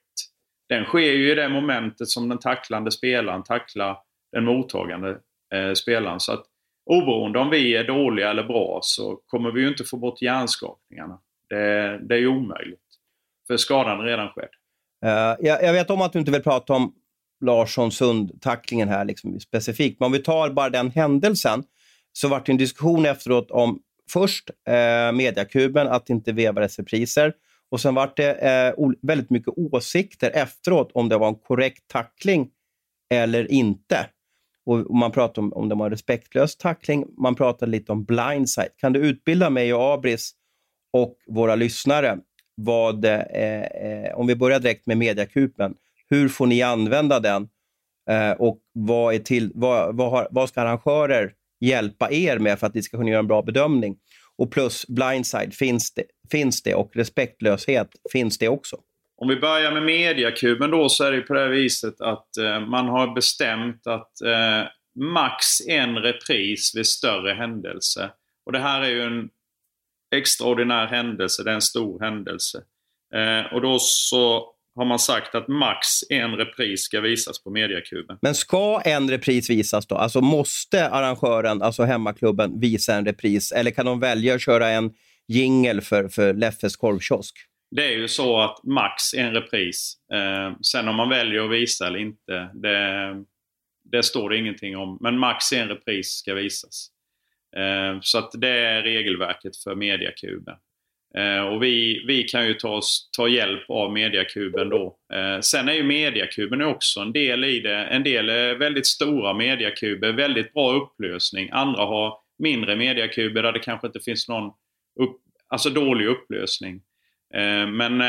Den sker ju i det momentet som den tacklande spelaren tacklar den mottagande eh, spelaren. Så att, oberoende om vi är dåliga eller bra så kommer vi ju inte få bort hjärnskakningarna. Det, det är ju omöjligt. För skadan är redan skedd. Uh, eh, jag, jag, vet om att du inte vill prata om Larsson-Sund-tacklingen här liksom, specifikt, men om vi tar bara den händelsen så vart det en diskussion efteråt om först eh, mediakuben, att inte vevades repriser. Och sen vart det eh, väldigt mycket åsikter efteråt om det var en korrekt tackling eller inte. Och man pratade om om det var en respektlös tackling. Man pratade lite om blindside. Kan du utbilda mig och Abris och våra lyssnare vad, eh, eh, om vi börjar direkt med mediakupen, hur får ni använda den eh, och vad, är till, vad, vad, har, vad ska arrangörer hjälpa er med för att ni ska kunna göra en bra bedömning? Och plus blindside, finns det, finns det och respektlöshet, finns det också? Om vi börjar med mediakuben då så är det på det viset att eh, man har bestämt att eh, max en repris vid större händelse. Och det här är ju en extraordinär händelse, det är en stor händelse. Eh, och då så har man sagt att max en repris ska visas på mediakuben. Men ska en repris visas då? Alltså måste arrangören, alltså hemmaklubben, visa en repris? Eller kan de välja att köra en jingel för, för Leffes korvkiosk? Det är ju så att max en repris. Eh, sen om man väljer att visa eller inte, det, det står det ingenting om. Men max en repris ska visas. Eh, så att det är regelverket för mediakuben. Eh, och vi, vi kan ju ta, oss, ta hjälp av mediakuben då. Eh, sen är ju mediakuben också en del i det. En del är väldigt stora mediakuber, väldigt bra upplösning. Andra har mindre mediakuber där det kanske inte finns någon upp, alltså dålig upplösning. Men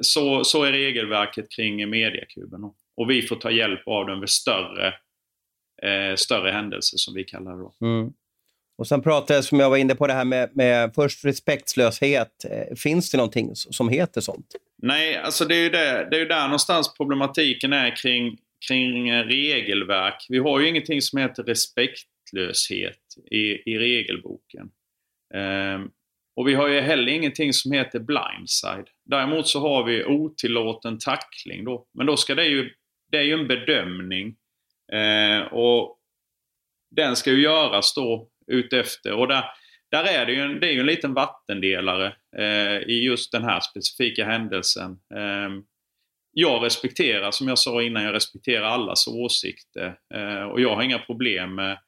så, så är regelverket kring mediakuben. Och vi får ta hjälp av den vid större, större händelser som vi kallar det då. Mm. Och sen pratade som jag var inne på, det här med, med först respektlöshet. Eh, finns det någonting som heter sånt? Nej, alltså det är ju, det, det är där någonstans problematiken är kring, kring regelverk. Vi har ju ingenting som heter respektlöshet i, i regelboken. Um, och vi har ju heller ingenting som heter blindside. Däremot så har vi otillåten tackling då. Men då ska det ju, det är ju en bedömning. Eh, och den ska ju göras då utefter. Och där, där är det ju en, det är ju en liten vattendelare eh, i just den här specifika händelsen. Eh, jag respekterar, som jag sa innan, jag respekterar allas åsikter. Eh, och jag har inga problem med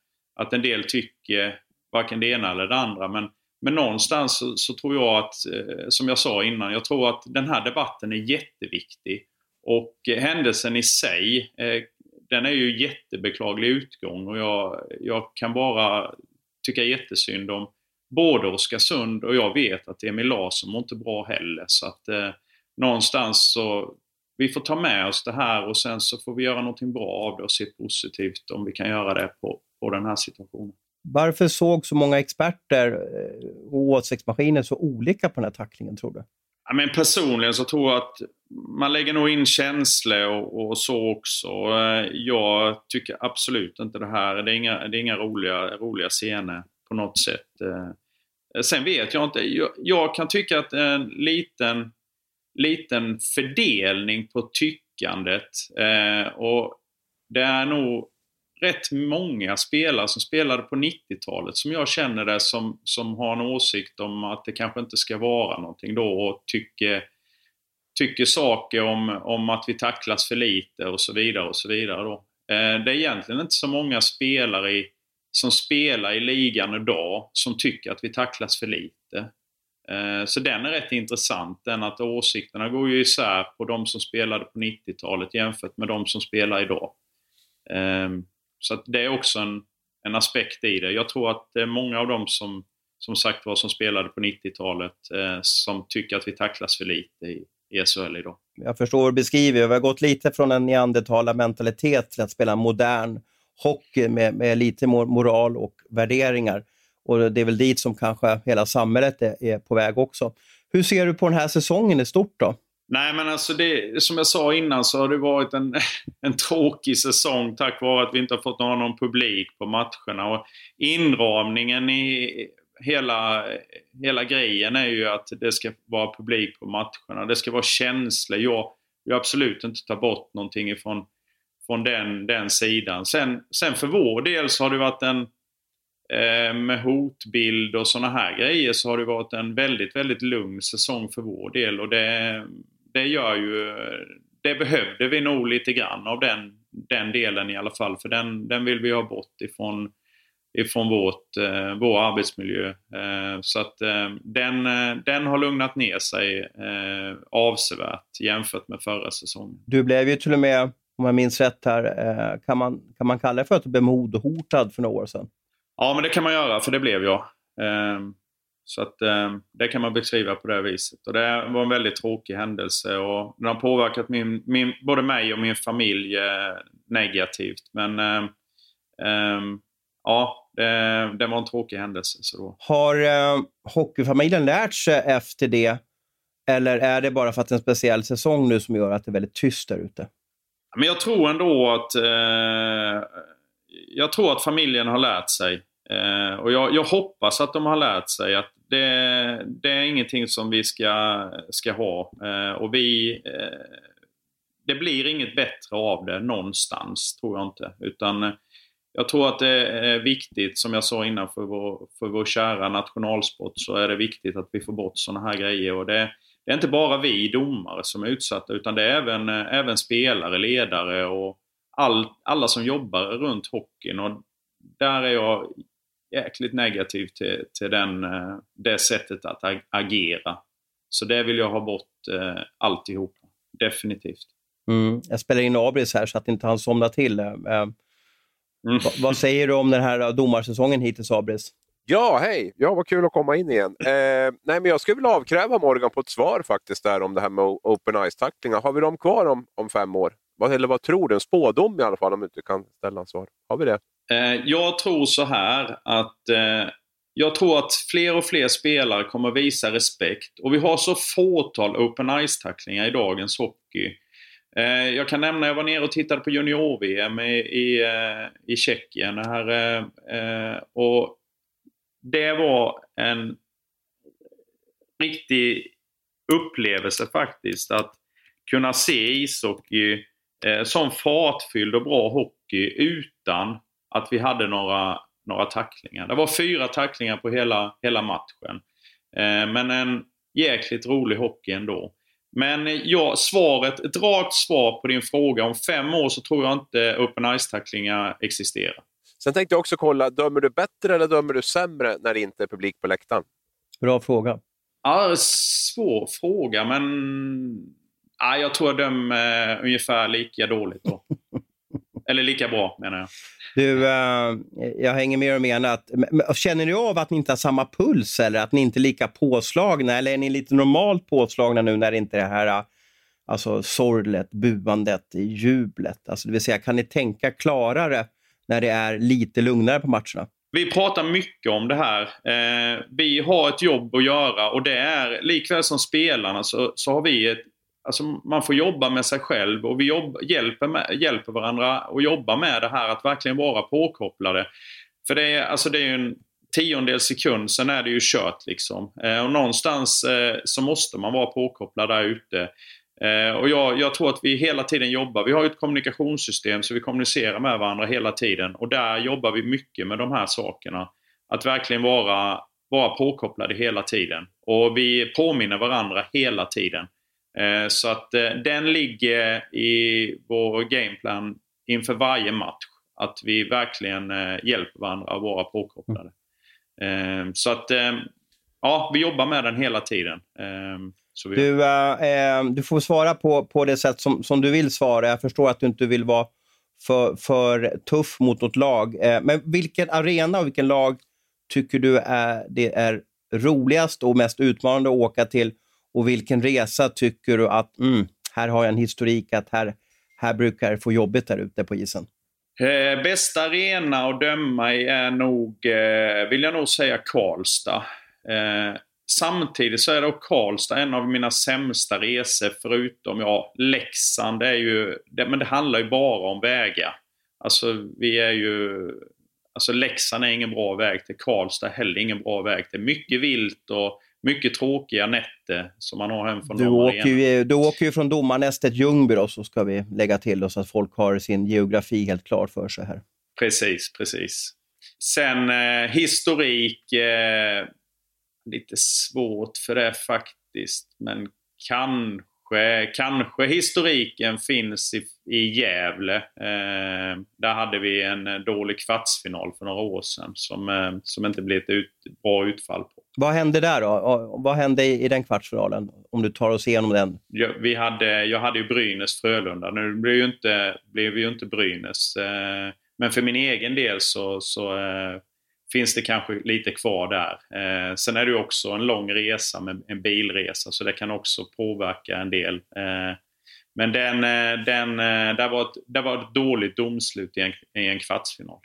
att en del tycker varken det ena eller det andra. Men, men någonstans så, så tror jag att, eh, som jag sa innan, jag tror att den här debatten är jätteviktig. Och eh, händelsen i sig, eh, den är ju jättebeklaglig utgång och jag, jag kan bara tycka jättesynd om både Oskarsund och jag vet att Emil Larsson mår inte bra heller. Så att eh, någonstans så vi får ta med oss det här och sen så får vi göra någonting bra av det och se positivt om vi kan göra det på, på den här situationen. Varför såg så många experter eh, och åsiktsmaskiner så olika på den här tacklingen tror du? Ja, men personligen så tror jag att man lägger nog in känslor och, och, så också. Eh, jag tycker absolut inte det här, det är inga, det är inga roliga, roliga scener på något sätt. Eh, sen vet jag inte, jag, jag kan tycka att en liten, liten fördelning på tyckandet och det är nog rätt många spelare som spelade på 90-talet som jag känner det som, som har en åsikt om att det kanske inte ska vara någonting då och tycker, tycker saker om, om att vi tacklas för lite och så vidare och så vidare då. Eh, det är egentligen inte så många spelare i, som spelar i ligan idag som tycker att vi tacklas för lite. Eh, så den är rätt intressant, den att åsikterna går ju isär på de som spelade på 90-talet jämfört med de som spelar idag. Ehm, så det är också en, en aspekt i det. Jag tror att det är många av dem som, som sagt var, som spelade på 90-talet eh, som tycker att vi tacklas för lite i, i SHL idag. Jag förstår vad du beskriver. Vi har gått lite från en neandertalarmentalitet till att spela modern hockey med, med lite moral och värderingar. Och Det är väl dit som kanske hela samhället är, är på väg också. Hur ser du på den här säsongen i stort då? Nej men alltså det, som jag sa innan så har det varit en, <laughs> en tråkig säsong tack vare att vi inte har fått någon, någon publik på matcherna. Och inramningen i hela, hela grejen är ju att det ska vara publik på matcherna. Det ska vara känslor. Jag vill absolut inte ta bort någonting ifrån från den, den sidan. Sen, sen för vår del så har det varit en eh, med hotbild och sådana här grejer så har det varit en väldigt, väldigt lugn säsong för vår del och det, det gör ju... Det behövde vi nog lite grann av den, den delen i alla fall för den, den vill vi ha bort ifrån ifrån vårt, eh, vår arbetsmiljö. Eh, så att eh, den, eh, den har lugnat ner sig eh, avsevärt jämfört med förra säsongen. Du blev ju till och med, om jag minns rätt här, eh, kan, man, kan man kalla det för att du blev modhotad för några år sedan? Ja, men det kan man göra, för det blev jag. Eh, så att det kan man beskriva på det viset. Och det var en väldigt tråkig händelse och den har påverkat min, min, både mig och min familj negativt. Men ja, det, det, var en tråkig händelse. Så då. Har eh, hockeyfamiljen lärt sig efter det? Eller är det bara för att det är en speciell säsong nu som gör att det är väldigt tyst där ute? Men jag tror ändå att eh, jag tror att familjen har lärt sig. Eh, och jag, jag, hoppas att de har lärt sig att det, det är ingenting som vi ska, ska ha. Eh, och vi, eh, det blir inget bättre av det någonstans, tror jag inte. Utan eh, jag tror att det är viktigt, som jag sa innan, för vår, för vår kära nationalsport så är det viktigt att vi får bort sådana här grejer. Och det, det är inte bara vi domare som är utsatta utan det är även, eh, även spelare, ledare och all, alla som jobbar runt hockeyn. Och där är jag jäkligt negativ till, till den, det sättet att agera. Så det vill jag ha bort eh, alltihop. Definitivt. Mm. Jag spelar in Abris här så att inte han somnar till. Eh, Mm. Va, vad säger du om den här domarsäsongen hittills, Abris? Ja, hej! Ja, vad kul att komma in igen. Eh, nej, men jag skulle vilja avkräva Morgan på ett svar faktiskt där om det här med open ice-tacklingar. Har vi dem kvar om, om fem år? Eller vad tror du? En spådom i alla fall om du inte kan ställa en svar. Har vi det? Eh, jag tror så här att eh, jag tror att fler och fler spelare kommer visa respekt och vi har så fåtal open ice-tacklingar i dagens hockey eh, jag kan nämna, jag var nere och tittade på junior-VM i, i, i Tjeckien. Här, och det var en riktig upplevelse faktiskt att kunna se ishockey som fartfylld och bra hockey utan att vi hade några, några tacklingar. Det var fyra tacklingar på hela, hela matchen. Men en jäkligt rolig hockey ändå. Men ja, svaret, ett rakt svar på din fråga. Om fem år så tror jag inte open ice-tacklingar existerar. Sen tänkte jag också kolla, dömer du bättre eller dömer du sämre när det inte är publik på läktaren? Bra fråga. Ja, svår fråga, men ja, jag tror jag dömer ungefär lika dåligt då. <laughs> eller lika bra menar jag. Du, uh, jag hänger med och menar att, känner ni av att ni inte har samma puls eller att ni inte är lika påslagna eller är ni lite normalt påslagna nu när det inte är det här alltså sorlet, buandet, jublet? Alltså, det vill säga, kan ni tänka klarare när det är lite lugnare på matcherna? Vi pratar mycket om det här. Eh, vi har ett jobb att göra och det är likväl som spelarna så, så har vi ett Alltså man får jobba med sig själv och vi jobb, hjälper, med, hjälper varandra att jobba med det här att verkligen vara påkopplade. För det är, alltså det är ju en tiondel sekund, sen är det ju kört liksom. Eh, och någonstans eh, så måste man vara påkopplad där ute. Eh, och jag, jag, tror att vi hela tiden jobbar. Vi har ett kommunikationssystem så vi kommunicerar med varandra hela tiden. Och där jobbar vi mycket med de här sakerna. Att verkligen vara, vara påkopplade hela tiden. Och vi påminner varandra hela tiden. Eh, så att eh, den ligger i vår gameplan inför varje match. Att vi verkligen eh, hjälper varandra och vara påkopplade. Så att ja, vi jobbar med den hela tiden. Vi... Du, äh, du får svara på, på det sätt som, som du vill svara. Jag förstår att du inte vill vara för, för tuff mot något lag. men vilken arena och vilken lag tycker du är, det är roligast och mest utmanande att åka till och vilken resa tycker du att, mm, här har jag en historik att här, här brukar det få jobbigt där ute på isen? Eh, bästa arena att döma i är nog, eh, vill jag nog säga Karlstad. Eh, samtidigt så är då Karlstad en av mina sämsta resor förutom, ja, Leksand det är ju, det, men det handlar ju bara om vägar. Alltså vi är ju, alltså Leksand är ingen bra väg till, Karlstad heller ingen bra väg till. Mycket vilt och mycket tråkiga nätter som man har hem från du åker, ju, du åker ju från domarnästet Ljungby då, så ska vi lägga till så att folk har sin geografi helt klar för sig här. Precis, precis. sen eh, historik, eh, lite svårt för det faktiskt. Men kanske kanske, historiken finns i, i Gävle. Eh, där hade vi en dålig kvartsfinal för några år sedan som, eh, som inte blev ett ut, bra utfall på. Vad hände där då? Vad hände i, i den kvartsfinalen? Om du tar oss igenom den. Jag, vi hade, jag hade ju Brynäs-Frölunda. Nu blev, ju inte, blev ju inte Brynäs. Eh, men för min egen del så, så eh, finns det kanske lite kvar där. Eh, sen är det ju också en lång resa med en bilresa så det kan också påverka en del. Eh, men den, eh, den, eh, där, var ett, där var ett dåligt domslut i en, i en kvartsfinal.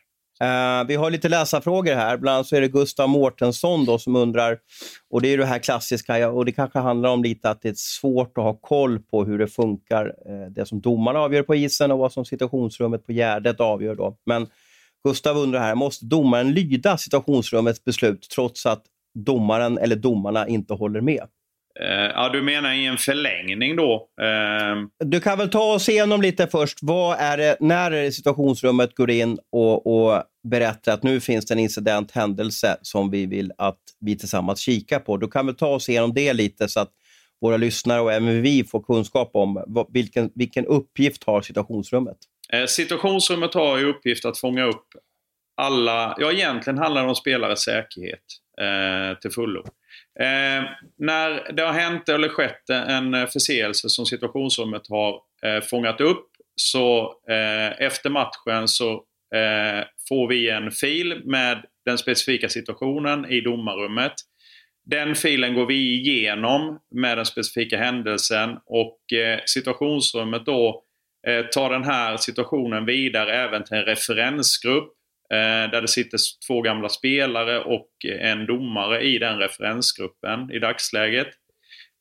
Uh, vi har lite läsarfrågor här. Bland annat så är det Gustav Mårtensson då som undrar, och det är det här klassiska, och det kanske handlar om lite att det är svårt att ha koll på hur det funkar, uh, det som domarna avgör på isen och vad som situationsrummet på Gärdet avgör. Då. Men Gustav undrar här, måste domaren lyda situationsrummets beslut trots att domaren eller domarna inte håller med? Uh, ja, du menar i en förlängning då? Uh... Du kan väl ta oss igenom lite först. Vad är det, när är det situationsrummet går in och, och berättar att nu finns det en incident, händelse som vi vill att vi tillsammans kikar på. Du kan väl ta oss igenom det lite så att våra lyssnare och även vi får kunskap om vad, vilken, vilken uppgift har situationsrummet? Eh, situationsrummet har i uppgift att fånga upp alla, ja egentligen handlar det om spelares säkerhet eh, till fullo. Eh, när det har hänt eller skett en eh, förseelse som situationsrummet har eh, fångat upp så eh, efter matchen så eh, får vi en fil med den specifika situationen i domarrummet. Den filen går vi igenom med den specifika händelsen och eh, situationsrummet då Eh, Eh, ta den här situationen vidare även till en referensgrupp eh, där det sitter två gamla spelare och en domare i den referensgruppen i dagsläget.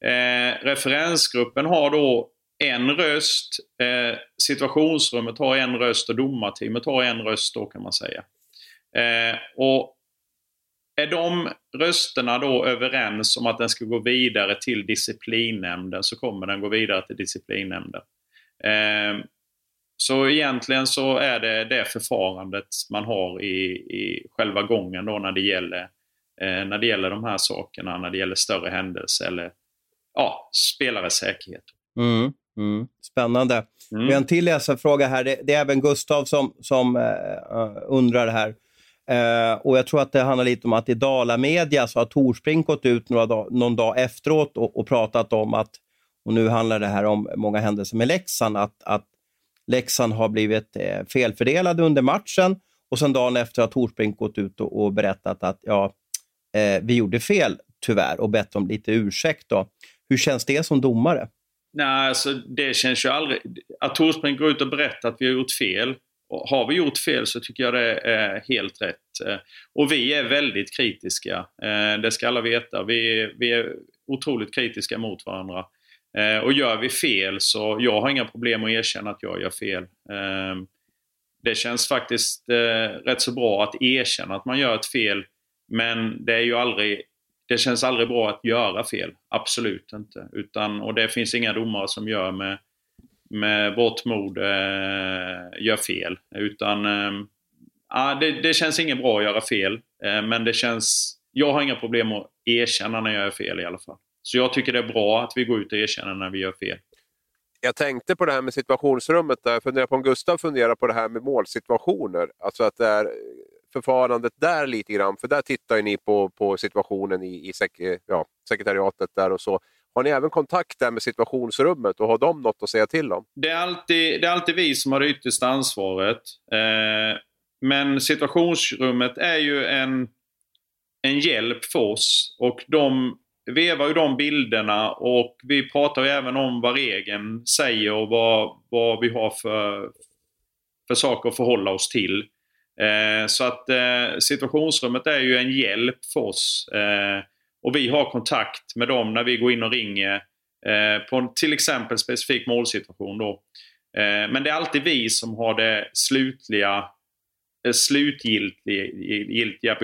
Eh, referensgruppen har då en röst, eh, situationsrummet har en röst och domarteamet har en röst då kan man säga. Eh, och är de rösterna då överens om att den ska gå vidare till disciplinnämnden så kommer den gå vidare till disciplinnämnden. Ehm, så egentligen så är det det förfarandet man har i, i själva gången då när det gäller eh, när det gäller de här sakerna, när det gäller större händelser eller ja, spelares säkerhet. Mm, mm. Spännande. Mm. Vi har en till läsarfråga här. Det, det, är även Gustav som, som uh, undrar här. Uh, och Jag tror att det handlar lite om att i Dala Media så har Torsbrink gått ut några dag, någon dag efteråt och, och pratat om att och nu handlar det här om många händelser med Leksand, att, att Leksand har blivit eh, felfördelade under matchen och sen dagen efter har Torsbrink gått ut och, och berättat att ja, eh, vi gjorde fel tyvärr och bett om lite ursäkt. Då. Hur känns det som domare? Nej, alltså det känns ju aldrig... Att Torsbrink går ut och berättar att vi har gjort fel. Och har vi gjort fel så tycker jag det är helt rätt. Eh, och vi är väldigt kritiska. Eh, det ska alla veta. Vi, vi är otroligt kritiska mot varandra. Eh, och gör vi fel så jag har inga problem att erkänna att jag gör fel. Ehm, det känns faktiskt eh, rätt så bra att erkänna att man gör ett fel. Men det är ju aldrig det känns aldrig bra att göra fel. Absolut inte. Utan, och det finns inga domare som gör med, med vårt mod eh, gör fel. Utan eh, det, det, känns inget bra att göra fel. Men det känns... Jag har inga problem att erkänna när jag gör fel i alla fall. Så jag tycker det är bra att vi går ut och erkänner när vi gör fel. Jag tänkte på det här med situationsrummet. Där. Jag funderar på om Gustav funderar på det här med målsituationer. Alltså att det är förfarandet där lite grann. För där tittar ju ni på, på situationen i, i sek, ja, sekretariatet där och så. Har ni även kontakt där med situationsrummet och har de något att säga till om? Det är alltid, det är alltid vi som har det yttersta ansvaret. Eh, men situationsrummet är ju en, en hjälp för oss och de vevar ju de bilderna och vi pratar ju även om vad regeln säger och vad, vad vi har för, för saker att förhålla oss till. Eh, så att eh, situationsrummet är ju en hjälp för oss. Eh, och vi har kontakt med dem när vi går in och ringer eh, på till exempel specifik målsituation. Då. Eh, men det är alltid vi som har det slutliga eh, slutgiltiga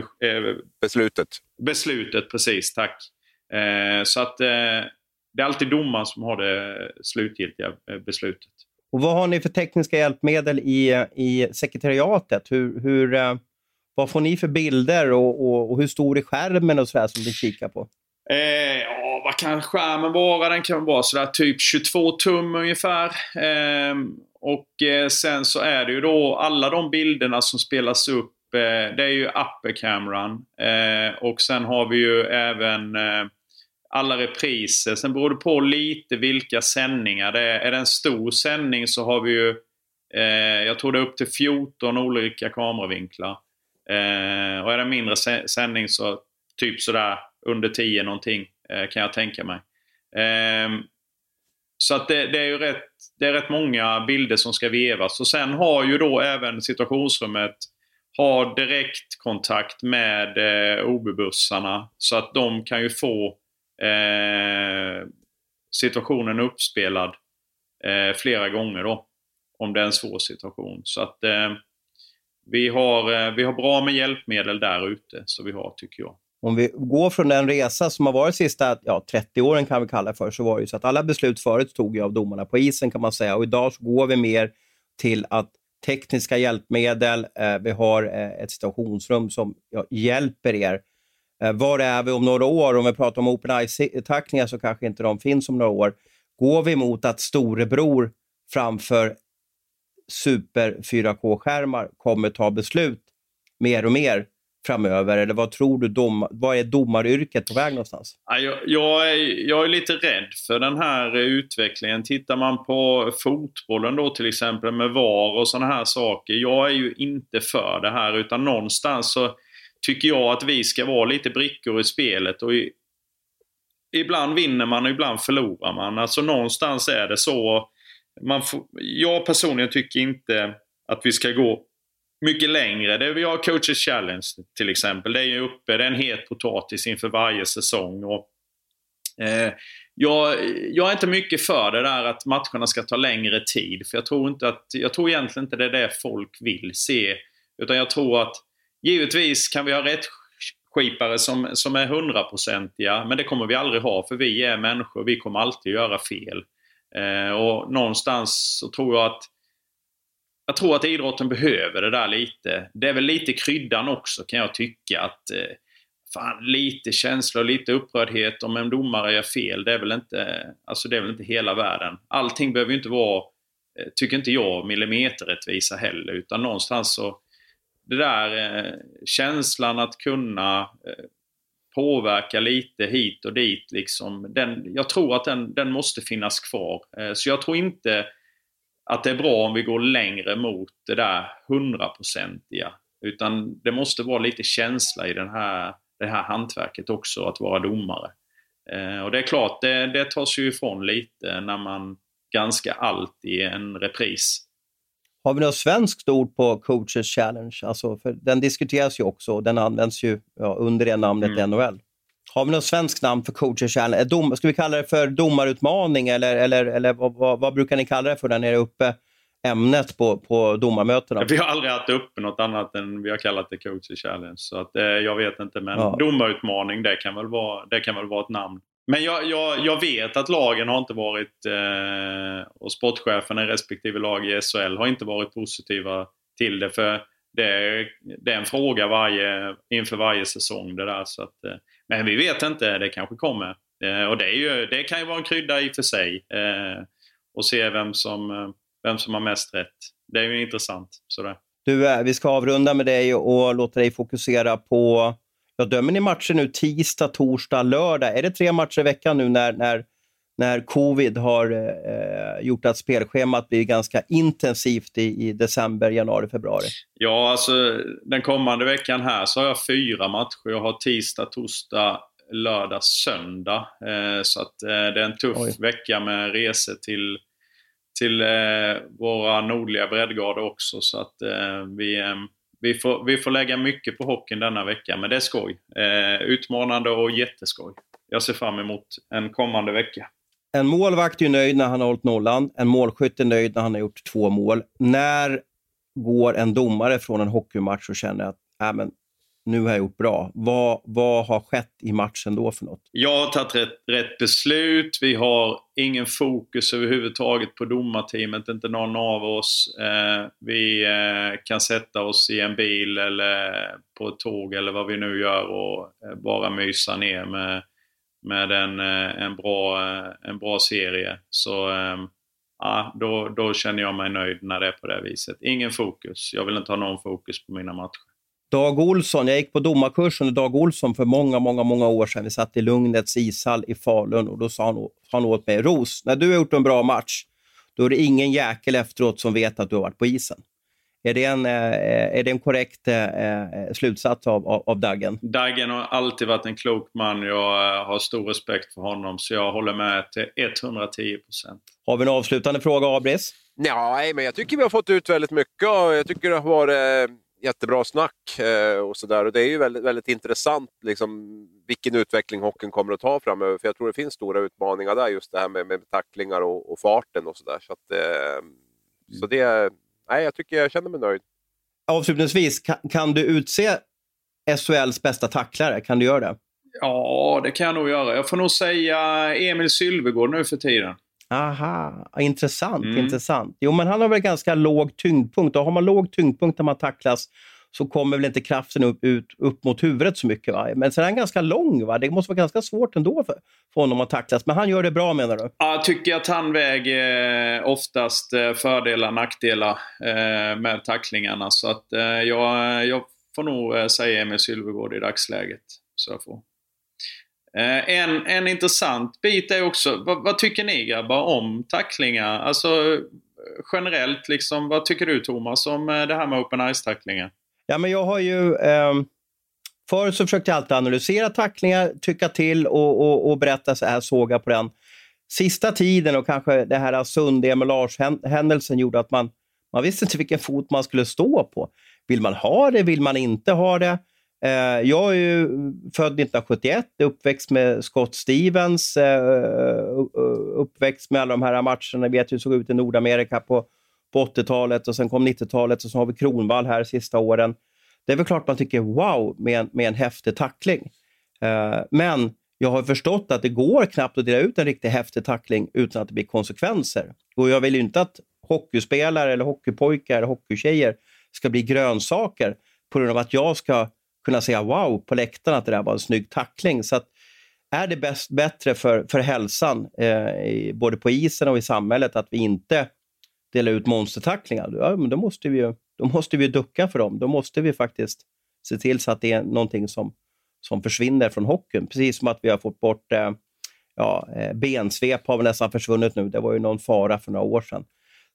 beslutet. Beslutet, precis. Tack. Eh, så att eh, det är alltid domaren som har det slutgiltiga eh, beslutet. Och Vad har ni för tekniska hjälpmedel i, i sekretariatet? Hur, hur, vad får ni för bilder och, och, och hur stor är skärmen och sådär som ni kikar på? Eh, ja, vad kan skärmen vara? Den kan vara sådär typ 22 tum ungefär. Eh, och eh, sen så är det ju då alla de bilderna som spelas upp. Det är ju upper cameran. Och sen har vi ju även alla repriser. Sen beror det på lite vilka sändningar det är. Är det en stor sändning så har vi ju, eh, jag tror det är upp till 14 olika kameravinklar. Eh, och är det en mindre sändning så typ sådär under 10 någonting eh, kan jag tänka mig. Ehm, så att det, det, är ju rätt, det är rätt många bilder som ska vevas. Och sen har ju då även situationsrummet har direktkontakt med eh, OB-bussarna så att de kan ju få eh, situationen uppspelad eh, flera gånger då. Om det är en svår situation. Så att eh, vi, har, eh, vi har bra med hjälpmedel där ute, så vi har tycker jag om vi går från den resa som har varit de sista ja, 30 åren kan vi kalla det för, så var det ju så att alla beslut förut tog jag av domarna på isen kan man säga. Och idag så går vi mer till att tekniska hjälpmedel, eh, vi har eh, ett situationsrum som ja, hjälper er. Eh, var är vi om några år? Om vi pratar om open ice-tacklingar så kanske inte de finns om några år. Går vi mot att storebror framför super 4K-skärmar kommer ta beslut mer och mer framöver? Eller vad tror du, dom, vad är domaryrket på väg någonstans? Jag, jag, är, jag är lite rädd för den här utvecklingen. Tittar man på fotbollen då till exempel med VAR och sådana här saker. Jag är ju inte för det här utan någonstans så tycker jag att vi ska vara lite brickor i spelet. Och i, ibland vinner man och ibland förlorar man. Alltså någonstans är det så. Man får, jag personligen tycker inte att vi ska gå mycket längre. Det vi har Coaches Challenge till exempel. Det är ju uppe, det är en het potatis inför varje säsong. Och, eh, jag, jag, är inte mycket för det där att matcherna ska ta längre tid. För jag tror, inte att, jag tror egentligen inte det är det folk vill se. Utan jag tror att givetvis kan vi ha rätt skipare som, som är hundraprocentiga. Men det kommer vi aldrig ha för vi är människor. Vi kommer alltid göra fel. Eh, och någonstans så tror jag att jag tror att idrotten behöver det där lite. Det är väl lite kryddan också kan jag tycka. att eh, fan, Lite känsla och lite upprördhet om en domare gör fel. Det är väl inte, alltså det är väl inte hela världen. Allting behöver ju inte vara, eh, tycker inte jag, millimeterrättvisa heller. Utan någonstans så, det där eh, känslan att kunna eh, påverka lite hit och dit. Liksom, den, jag tror att den, den måste finnas kvar. Eh, så jag tror inte att det är bra om vi går längre mot det där hundraprocentiga. Utan det måste vara lite känsla i den här, det här hantverket också, att vara domare. Eh, och det är klart, det, det tas ju ifrån lite när man granskar allt i en repris. Har vi något svenskt ord på Coaches Challenge? Alltså, för den diskuteras ju också och den används ju ja, under det namnet mm. NHL. Har vi något svenskt namn för coacher challenge? Dom, ska vi kalla det för domarutmaning eller, eller, eller vad, vad, brukar ni kalla det för där nere uppe? Ämnet på, på domarmötena? Vi har aldrig haft uppe något annat än vi har kallat det coacher challenge. Så att, eh, jag vet inte, men ja. domarutmaning det kan, väl vara, det kan väl vara ett namn. Men jag, jag, jag vet att lagen har inte varit, eh, och sportcheferna i respektive lag i SHL har inte varit positiva till det. För det är, det är en fråga varje, inför varje säsong det där. Så att, eh, men vi vet inte, det kanske kommer. Eh, och det, är ju, det kan ju vara en krydda i och för sig. Eh, och se vem som, eh, vem som har mest rätt. Det är ju intressant. Sådär. Du, eh, vi ska avrunda med dig och låta dig fokusera på... Ja, dömer ni matcher nu tisdag, torsdag, lördag? Är det tre matcher i veckan nu när, när när covid har eh, gjort att spelschemat blir ganska intensivt i, i, december, januari, februari? Ja, alltså den kommande veckan här så har jag fyra matcher. Jag har tisdag, torsdag, lördag, söndag. Eh, så att eh, det är en tuff Oj. vecka med resor till, till eh, våra nordliga breddgrader också. Så att eh, vi, eh, vi, får, vi får lägga mycket på hockeyn denna vecka, men det är skoj. Eh, utmanande och jätteskoj. Jag ser fram emot en kommande vecka. En målvakt är nöjd när han har hållit nollan. En målskytt är nöjd när han har gjort två mål. När går en domare från en hockeymatch och känner att äh, men, nu har jag gjort bra. Vad, vad har skett i matchen då för något? Jag har tagit rätt, rätt beslut. Vi har ingen fokus överhuvudtaget på domarteamet, inte någon av oss. Eh, vi eh, kan sätta oss i en bil eller på ett tåg eller vad vi nu gör och eh, bara mysa ner med, med en, eh, en, bra, eh, en bra serie. Så eh, ja, då, då känner jag mig nöjd när det är på det viset. Ingen fokus. Jag vill inte ha någon fokus på mina matcher. Dag Olsson, jag gick på domarkursen med Dag Olsson för många, många, många år sedan. Vi satt i Lugnets ishall i Falun och då sa han, han åt mig, Ros, när du har gjort en bra match, då är det ingen jäkel efteråt som vet att du har varit på isen. Är det en, eh, är det en korrekt eh, eh, slutsats av, av, av Daggen? Daggen har alltid varit en klok man. Jag har stor respekt för honom, så jag håller med till 110 procent. Har vi en avslutande fråga, Abris? Nej, men jag tycker vi har fått ut väldigt mycket och jag tycker det har varit jättebra snack eh, och sådär. Och det är ju väldigt, väldigt intressant liksom, vilken utveckling hockeyn kommer att ta framöver. För jag tror det finns stora utmaningar där, just det här med, med tacklingar och, och farten och sådär. Så, att, eh, så det, nej, jag tycker jag känner mig nöjd. Avslutningsvis, kan, kan du utse SHLs bästa tacklare? Kan du göra det? Ja, det kan jag nog göra. Jag får nog säga Emil Sylvegård nu för tiden. Aha, intressant. Mm. intressant. Jo, men han har väl ganska låg tyngdpunkt. Och har man låg tyngdpunkt när man tacklas så kommer väl inte kraften upp, ut, upp mot huvudet så mycket. Va? Men sen är han ganska lång. Va? Det måste vara ganska svårt ändå för, för honom att tacklas. Men han gör det bra menar du? Ja, jag tycker att han väger oftast eh, fördelar nackdelar eh, med tacklingarna. Så att eh, jag, jag får nog säga Emil Sylvegård i dagsläget. Så jag får. Eh, en, en intressant bit är också, vad, vad, tycker ni grabbar om tacklingar? Alltså eh, generellt, liksom, vad tycker du Thomas om eh, det här med open eyes-tacklingar? Ja, men jag har ju... Eh, förut så försökte jag alltid analysera tacklingar, tycka till och, och, och berätta så här, såga på den. Sista tiden och kanske det här Sundhem och Lars-händelsen gjorde att man, man visste inte vilken fot man skulle stå på. Vill man ha det? Vill man inte ha det? Eh, jag är ju född 1971, uppväxt med Scott Stevens, eh, uppväxt med alla de här matcherna. Vi vet hur det såg ut i Nordamerika på, på 80-talet och sen kom 90-talet och så har vi Kronvall här de sista åren. Det är väl klart man tycker wow med en, med en häftig tackling. Eh, men jag har förstått att det går knappt att dela ut en riktigt häftig tackling utan att det blir konsekvenser. Och jag vill ju inte att hockeyspelare, eller hockeypojkar eller hockeytjejer ska bli grönsaker på grund av att jag ska kunna säga wow på läktaren att det där var en snygg tackling. Så att, är det bäst, bättre för, för hälsan, eh, både på isen och i samhället, att vi inte delar ut monstertacklingar, ja, men då, måste vi ju, då måste vi ducka för dem. Då måste vi faktiskt se till så att det är någonting som, som försvinner från hockeyn. Precis som att vi har fått bort eh, ja, eh, bensvep har väl nästan försvunnit nu. Det var ju någon fara för några år sedan.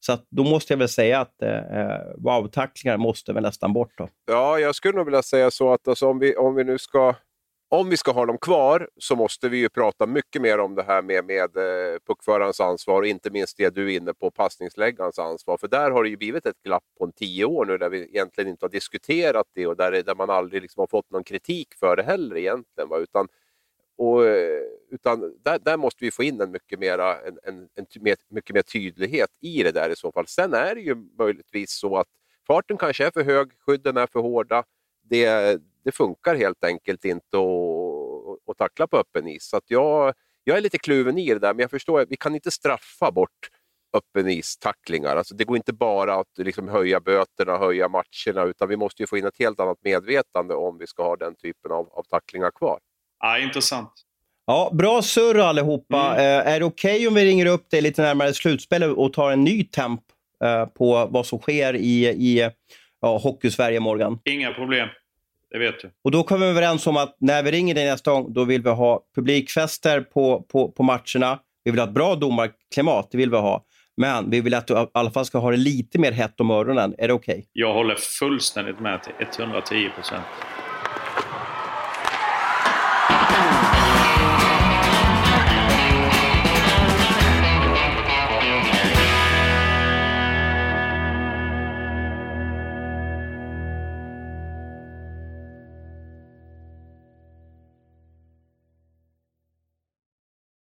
Så då måste jag väl säga att eh, eh, wow-tacklingar måste väl nästan bort. Då. Ja, jag skulle nog vilja säga så att alltså, om, vi, om vi nu ska om vi ska ha dem kvar så måste vi ju prata mycket mer om det här med, med eh, puckförarens ansvar och inte minst det du är inne på, passningsläggarens ansvar. För där har det ju blivit ett glapp på en tio år nu där vi egentligen inte har diskuterat det och där, där man aldrig liksom har fått någon kritik för det heller egentligen. Va? Utan och, eh, utan där, där, måste vi få in en mycket, mera, en, en, en, mycket mer tydlighet i det där i så fall. Sen är det ju möjligtvis så att farten kanske är för hög, skydden är för hårda. Det, det funkar helt enkelt inte att, att tackla på öppen is. Så jag, jag är lite kluven i det där, men jag förstår att vi kan inte straffa bort öppen is-tacklingar. Alltså det går inte bara att liksom höja böterna, höja matcherna, utan vi måste få in ett helt annat medvetande om vi ska ha den typen av, av tacklingar kvar. Ja, intressant. Ja, bra surr allihopa. Mm. Eh, är det okej okay om vi ringer upp dig lite närmare slutspelet och tar en ny temp eh, på vad som sker i, i ja, Hockeysverige, Morgan? Inga problem. Det vet du. Och då kommer vi överens om att när vi ringer dig nästa gång, då vill vi ha publikfester på, på, på matcherna. Vi vill ha ett bra domarklimat, det vill vi ha. Men vi vill att du i alla fall ska ha det lite mer hett om öronen. Är det okej? Okay? Jag håller fullständigt med till 110 procent.